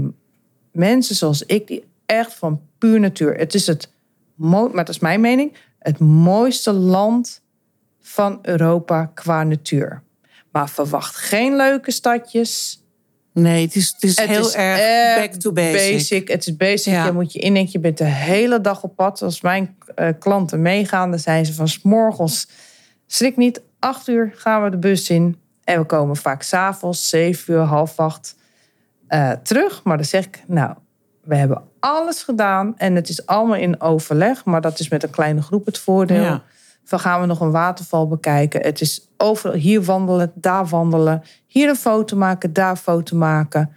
mensen zoals ik die echt van puur natuur. Het is het, maar dat is mijn mening, het mooiste land van Europa qua natuur. Maar verwacht geen leuke stadjes. Nee, het is, het is Het heel is erg back to basic. Het is basic. Ja. Je moet je indenken, je bent de hele dag op pad. Als mijn eh, klanten meegaan, dan zijn ze van 's morgens. Schrik niet, acht uur gaan we de bus in. En we komen vaak s'avonds, zeven uur, half acht eh, terug. Maar dan zeg ik, nou, we hebben alles gedaan. En het is allemaal in overleg. Maar dat is met een kleine groep het voordeel. Ja. Dan gaan we nog een waterval bekijken. Het is overal hier wandelen, daar wandelen. Hier een foto maken, daar een foto maken.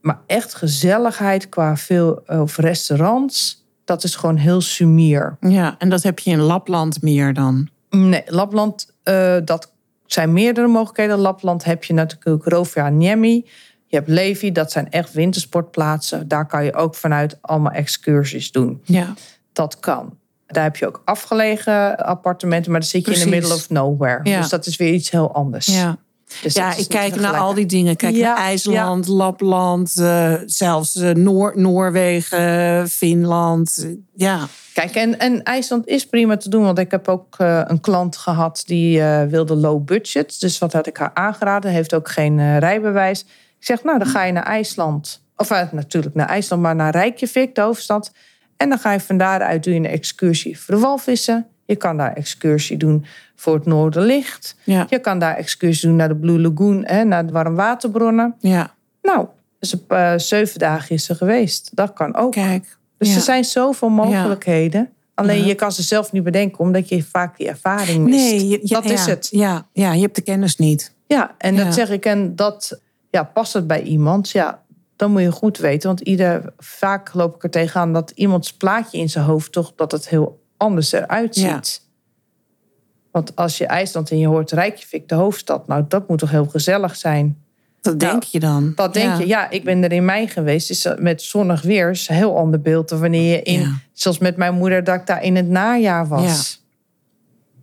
Maar echt gezelligheid qua veel of restaurants. Dat is gewoon heel sumier. Ja, en dat heb je in Lapland meer dan. Nee, Lapland, eh, dat zijn meerdere mogelijkheden. Lapland heb je natuurlijk Rovaniemi. Je hebt Levi, dat zijn echt wintersportplaatsen. Daar kan je ook vanuit allemaal excursies doen. Ja. Dat kan. Daar heb je ook afgelegen appartementen, maar dan zit je in the Precies. middle of nowhere. Ja. Dus dat is weer iets heel anders. ja. Dus Ja, ik kijk naar al die dingen. Kijk Ja, naar IJsland, Lapland, eh, zelfs eh, Noor Noorwegen, Finland. Ja, Kijk, en, en IJsland is prima te doen. Want ik heb ook eh, een klant gehad die wilde low budget. Dus wat had ik haar aangeraden? Heeft ook geen rijbewijs. Ik zeg, nou, dan ga je naar IJsland. Of eh, natuurlijk naar IJsland, maar naar Reykjavik, de hoofdstad. En dan ga je van daaruit doe je een excursie voor de walvissen. Je kan daar excursie doen voor het Noorderlicht. ja, Je kan daar excursie doen naar de Blue Lagoon, hè, naar de warmwaterbronnen. ja. Nou, dus op eh, zeven dagen is ze geweest. Dat kan ook. Kijk. Dus ja. er zijn zoveel mogelijkheden. Alleen je kan ze zelf niet bedenken, omdat je vaak die ervaring mist. Nee, je- dat is het. Ja, ja, je hebt de kennis niet. Ja, en dat zeg ik. En dat ja, past het bij iemand. Ja, dan moet je goed weten. Want ieder, vaak loop ik er tegenaan dat iemands plaatje in zijn hoofd toch dat het heel anders eruit ziet. Ja. Want als je IJsland en je hoort Reykjavik, de hoofdstad, nou dat moet toch heel gezellig zijn. Dat Nou, denk je dan. Dat denk Ja. je, ja, ik ben er in mei geweest. Is dat met zonnig weer is een heel ander beeld dan wanneer je in, Ja. zoals met mijn moeder, dat ik daar in het najaar was.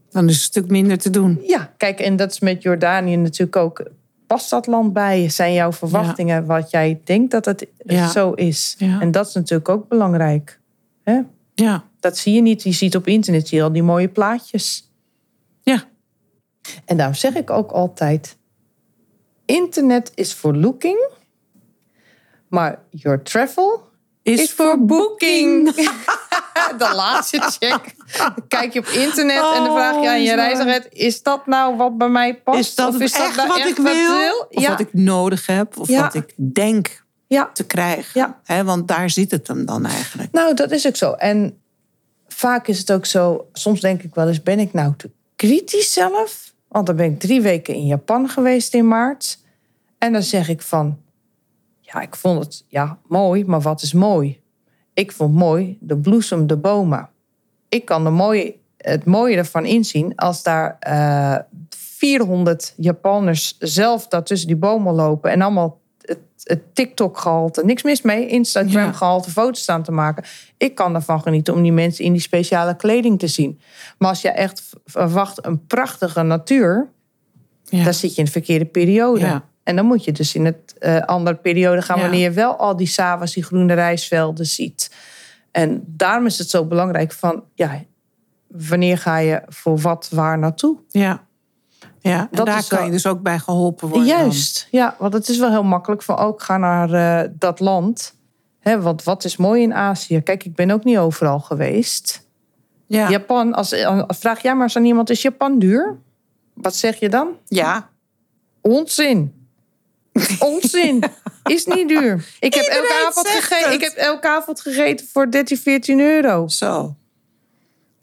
Dan is het een stuk minder te doen. Ja, kijk, en dat is met Jordanië natuurlijk ook. Past dat land bij? Zijn jouw verwachtingen wat jij denkt dat het Ja. zo is? Ja. En dat is natuurlijk ook belangrijk. Hè? Ja, Dat zie je niet. Je ziet op internet zie je al die mooie plaatjes. ja, En daarom zeg ik ook altijd: internet is voor looking, maar your travel is, is voor booking. de laatste check. Dan kijk je op internet en dan vraag je aan je Oh, reisagent: is dat nou wat bij mij past? Is dat, of is echt nou wat ik wil? Of Ja. wat ik nodig heb? Of Ja. wat ik denk ja. te krijgen? Hè, want daar zit het hem dan eigenlijk. Nou, dat is ook zo. En vaak is het ook zo. Soms denk ik wel eens: ben ik nou te kritisch zelf? Want dan ben ik drie weken in Japan geweest in maart. En dan zeg ik van: ja, ik vond het ja, mooi, maar wat is mooi? Ik vond mooi de bloesem, de bomen. Ik kan de mooie, het mooie ervan inzien als daar eh 400 Japanners zelf daar tussen die bomen lopen en allemaal het, het TikTok-gehalte, niks mis mee, Instagram-gehalte foto's staan te maken. Ik kan ervan genieten om die mensen in die speciale kleding te zien. Maar als je echt verwacht een prachtige natuur, Ja. dan zit je in de verkeerde periode. Ja. En dan moet je dus in het eh, andere periode gaan... Ja. wanneer je wel al die s'avonds die groene rijstvelden ziet. En daarom is het zo belangrijk van... ja, wanneer ga je voor wat waar naartoe? Ja. Ja, en Dat daar kan wel- je dus ook bij geholpen worden. dan. Juist, ja, want het is wel heel makkelijk van ook ga naar eh, dat land. Hè, want wat is mooi in Azië? Kijk, ik ben ook niet overal geweest. Ja. Japan, als, als vraag jij maar eens aan iemand, is Japan duur? Wat zeg je dan? ja. Onzin. Onzin. Is niet duur. Ik heb, elke avond zegt gegeten, het. ik heb elke avond gegeten voor 13, 14 euro. Zo.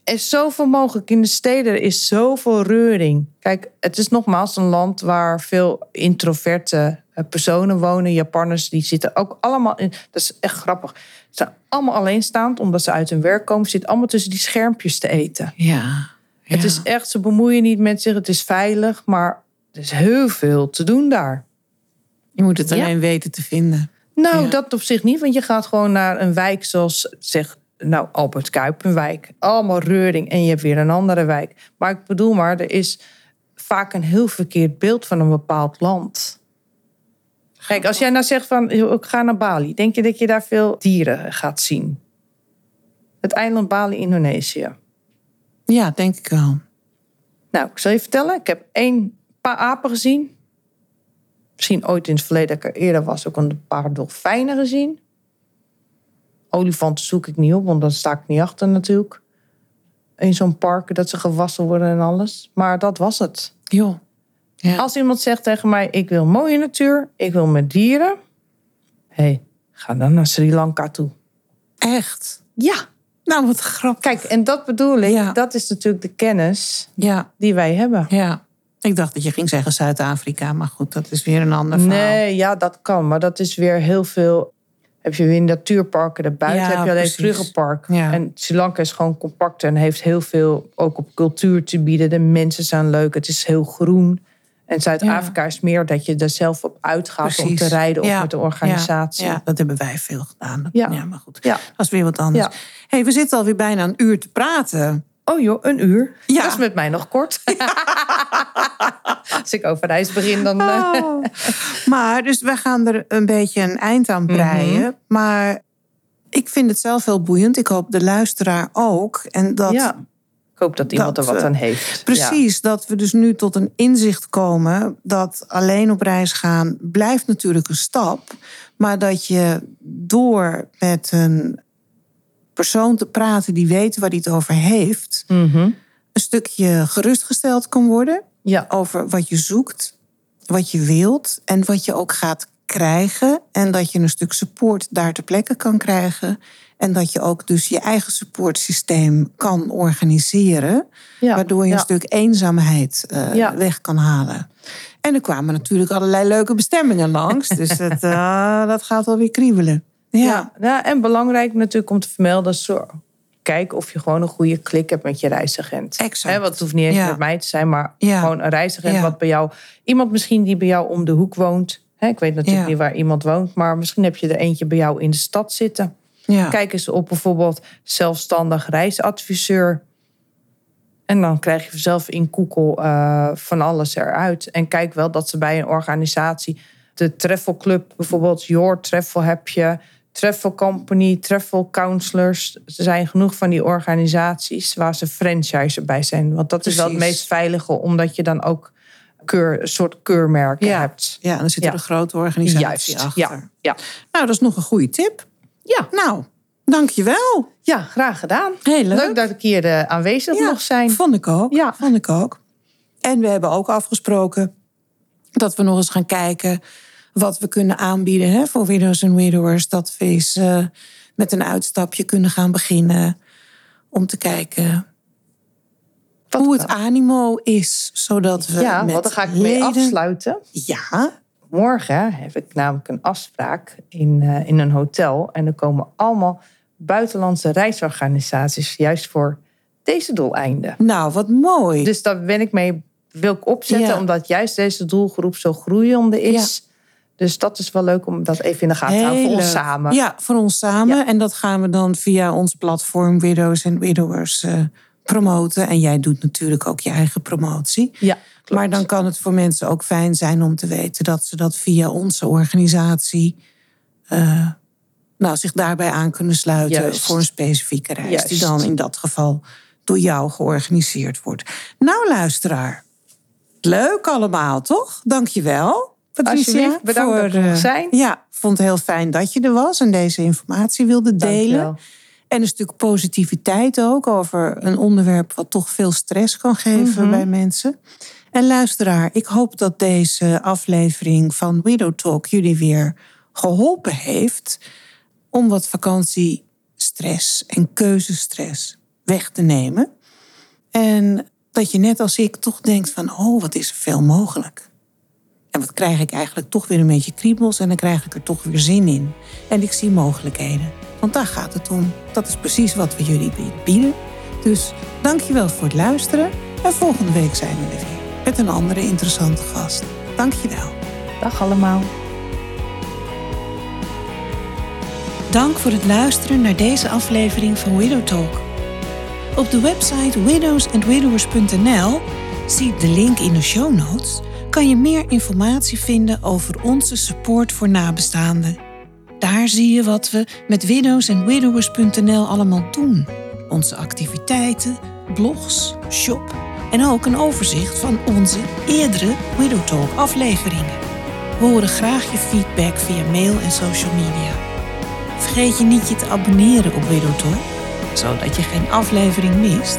Er is zoveel mogelijk. In de steden er is zoveel reuring. Kijk, het is nogmaals een land waar veel introverte eh, personen wonen. Japanners, die zitten ook allemaal in. Dat is echt grappig. Ze zijn allemaal alleenstaand, omdat ze uit hun werk komen. Ze zitten allemaal tussen die schermpjes te eten. Ja. Het is echt, ze bemoeien niet met zich. Het is veilig, maar er is heel veel te doen daar. Je moet het Ja. alleen weten te vinden. Nou, Ja. dat op zich niet, want je gaat gewoon naar een wijk zoals, zeg, nou, Albert Kuip, een wijk. Allemaal reuring en je hebt weer een andere wijk. Maar ik bedoel maar, er is vaak een heel verkeerd beeld van een bepaald land. Kijk, als jij nou zegt van, ik ga naar Bali, denk je dat je daar veel dieren gaat zien? Het eiland Bali, Indonesië. Ja, denk ik wel. Nou, ik zal je vertellen, ik heb één paar apen gezien. Misschien ooit in het verleden dat ik er eerder was, ook een paar dolfijnen gezien. Olifanten zoek ik niet op, want dan sta ik niet achter natuurlijk. In zo'n park dat ze gewassen worden en alles. Maar dat was het. Joh. Ja. Als iemand zegt tegen mij, ik wil mooie natuur, ik wil met dieren. Hé, hey, ga dan naar Sri Lanka toe. Echt? Ja, Nou, wat grappig. kijk, en dat bedoel ik. Ja. Dat is natuurlijk de kennis Ja, die wij hebben. ja. Ik dacht dat je ging zeggen Zuid-Afrika, maar goed, dat is weer een ander verhaal. Nee, ja, dat kan. Maar dat is weer heel veel. Heb je weer natuurparken daarbuiten, Ja, heb je alleen. Ja. En Sri Lanka is gewoon compacter en heeft heel veel ook op cultuur te bieden. De mensen zijn leuk, het is heel groen. En Zuid-Afrika is meer dat je er zelf op uitgaat om te rijden of Ja, met de organisatie. Ja, ja, dat hebben wij veel gedaan. Dat- Ja. Maar goed, Ja. dat is weer wat anders. Hey, we zitten alweer bijna een uur te praten. Oh joh, een uur. Ja. Dat is met mij nog kort. Als ik over reis begin, dan... eh, Oh. Maar dus we gaan er een beetje een eind aan breien. Mhm. Maar ik vind het zelf heel boeiend. Ik hoop de luisteraar ook. En dat ja. Ik hoop dat iemand dat, er wat eh, aan heeft. Precies, dat we dus nu tot een inzicht komen dat alleen op reis gaan blijft natuurlijk een stap, maar dat je door met een persoon te praten die weet waar hij het over heeft. Mhm. een stukje gerustgesteld kan worden ja. over wat je zoekt, wat je wilt en wat je ook gaat krijgen en dat je een stuk support daar ter plekke kan krijgen. En dat je ook dus je eigen supportsysteem kan organiseren. Ja. Waardoor je Ja. een stuk eenzaamheid eh, Ja. weg kan halen. En er kwamen natuurlijk allerlei leuke bestemmingen langs. dus het, eh, dat gaat wel weer kriebelen. Ja, Ja. ja, en belangrijk natuurlijk om te vermelden... Kijk of je gewoon een goede klik hebt met je reisagent. Exact. Hè, want het hoeft niet eens Ja. met mij te zijn... maar Ja. gewoon een reisagent wat bij jou... Iemand misschien die bij jou om de hoek woont. Ik weet natuurlijk niet waar iemand woont... maar misschien heb je er eentje bij jou in de stad zitten. Kijk eens op bijvoorbeeld zelfstandig reisadviseur. En dan krijg je zelf in Google eh, van alles eruit. En kijk wel dat ze bij een organisatie, de Travel Club bijvoorbeeld, Your Travel heb je, Travel Company, Travel Counselors. Er zijn genoeg van die organisaties waar ze franchiser bij zijn. Want dat is wel het meest veilige, omdat je dan ook keur, een soort keurmerken Ja. hebt. ja, dan zit er Ja. een grote organisatie Juist, achter. ja, ja. Nou, dat is nog een goede tip. Ja, Nou, dankjewel. ja, graag gedaan. Heel leuk. Leuk dat ik hier eh, aanwezig Ja, mocht zijn. Vond ik ook. Ja. Vond ik ook. En we hebben ook afgesproken dat we nog eens gaan kijken wat we kunnen aanbieden hè, voor widows en widowers. Dat we eens eh, met een uitstapje kunnen gaan beginnen om te kijken Wat hoe het animo is, zodat we Ja, want daar ga ik mee leden- afsluiten. Ja, Morgen heb ik namelijk een afspraak in, eh, in een hotel. En er komen allemaal buitenlandse reisorganisaties juist voor deze doeleinden. nou wat mooi. Dus daar ben ik mee, wil ik opzetten, Ja. omdat juist deze doelgroep zo groeiende is. Dus dat is wel leuk om dat even in de gaten te houden voor ons samen. Ja, voor ons samen. Ja. En dat gaan we dan via ons platform Widows en Widowers eh, promoten. En jij doet natuurlijk ook je eigen promotie. Ja, klopt. Maar dan kan het voor mensen ook fijn zijn om te weten dat ze dat via onze organisatie. eh, nou, zich daarbij aan kunnen sluiten Juist. voor een specifieke reis. Die dan in dat geval door jou georganiseerd wordt. Nou, luisteraar. Leuk allemaal, toch? Dankjewel. Patricia, bedankt dat ik er eh, zijn. Ja, vond het heel fijn dat je er was en deze informatie wilde delen. En een stuk positiviteit ook over een onderwerp wat toch veel stress kan geven Mhm. bij mensen. En luisteraar, ik hoop dat deze aflevering van Widow Talk jullie weer geholpen heeft om wat vakantiestress en keuzestress weg te nemen. En dat je net als ik toch denkt van, oh, wat is er veel mogelijk. En wat krijg ik eigenlijk toch weer een beetje kriebels en dan krijg ik er toch weer zin in. En ik zie mogelijkheden. Want daar gaat het om. Dat is precies wat we jullie bieden. Dus dankjewel voor het luisteren. En volgende week zijn we er weer met een andere interessante gast. Dankjewel. Dag allemaal. Dank voor het luisteren naar deze aflevering van Widow Talk. Op de website widowsandwidowers.nl, zie de link in de show notes, kan je meer informatie vinden over onze support voor nabestaanden. Daar zie je wat we met widowsandwidowers.nl allemaal doen. Onze activiteiten, blogs, shop en ook een overzicht van onze eerdere Widow Talk afleveringen. We horen graag je feedback via mail en social media. Vergeet je niet je te abonneren op Widow Talk, zodat je geen aflevering mist.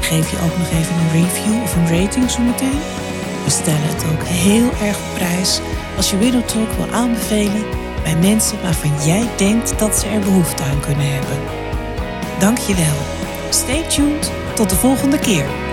Geef je ook nog even een review of een rating zometeen. We stellen het ook heel erg op prijs als je Widow Talk wil aanbevelen bij mensen waarvan jij denkt dat ze er behoefte aan kunnen hebben. Dank je wel. Stay tuned. Tot de volgende keer.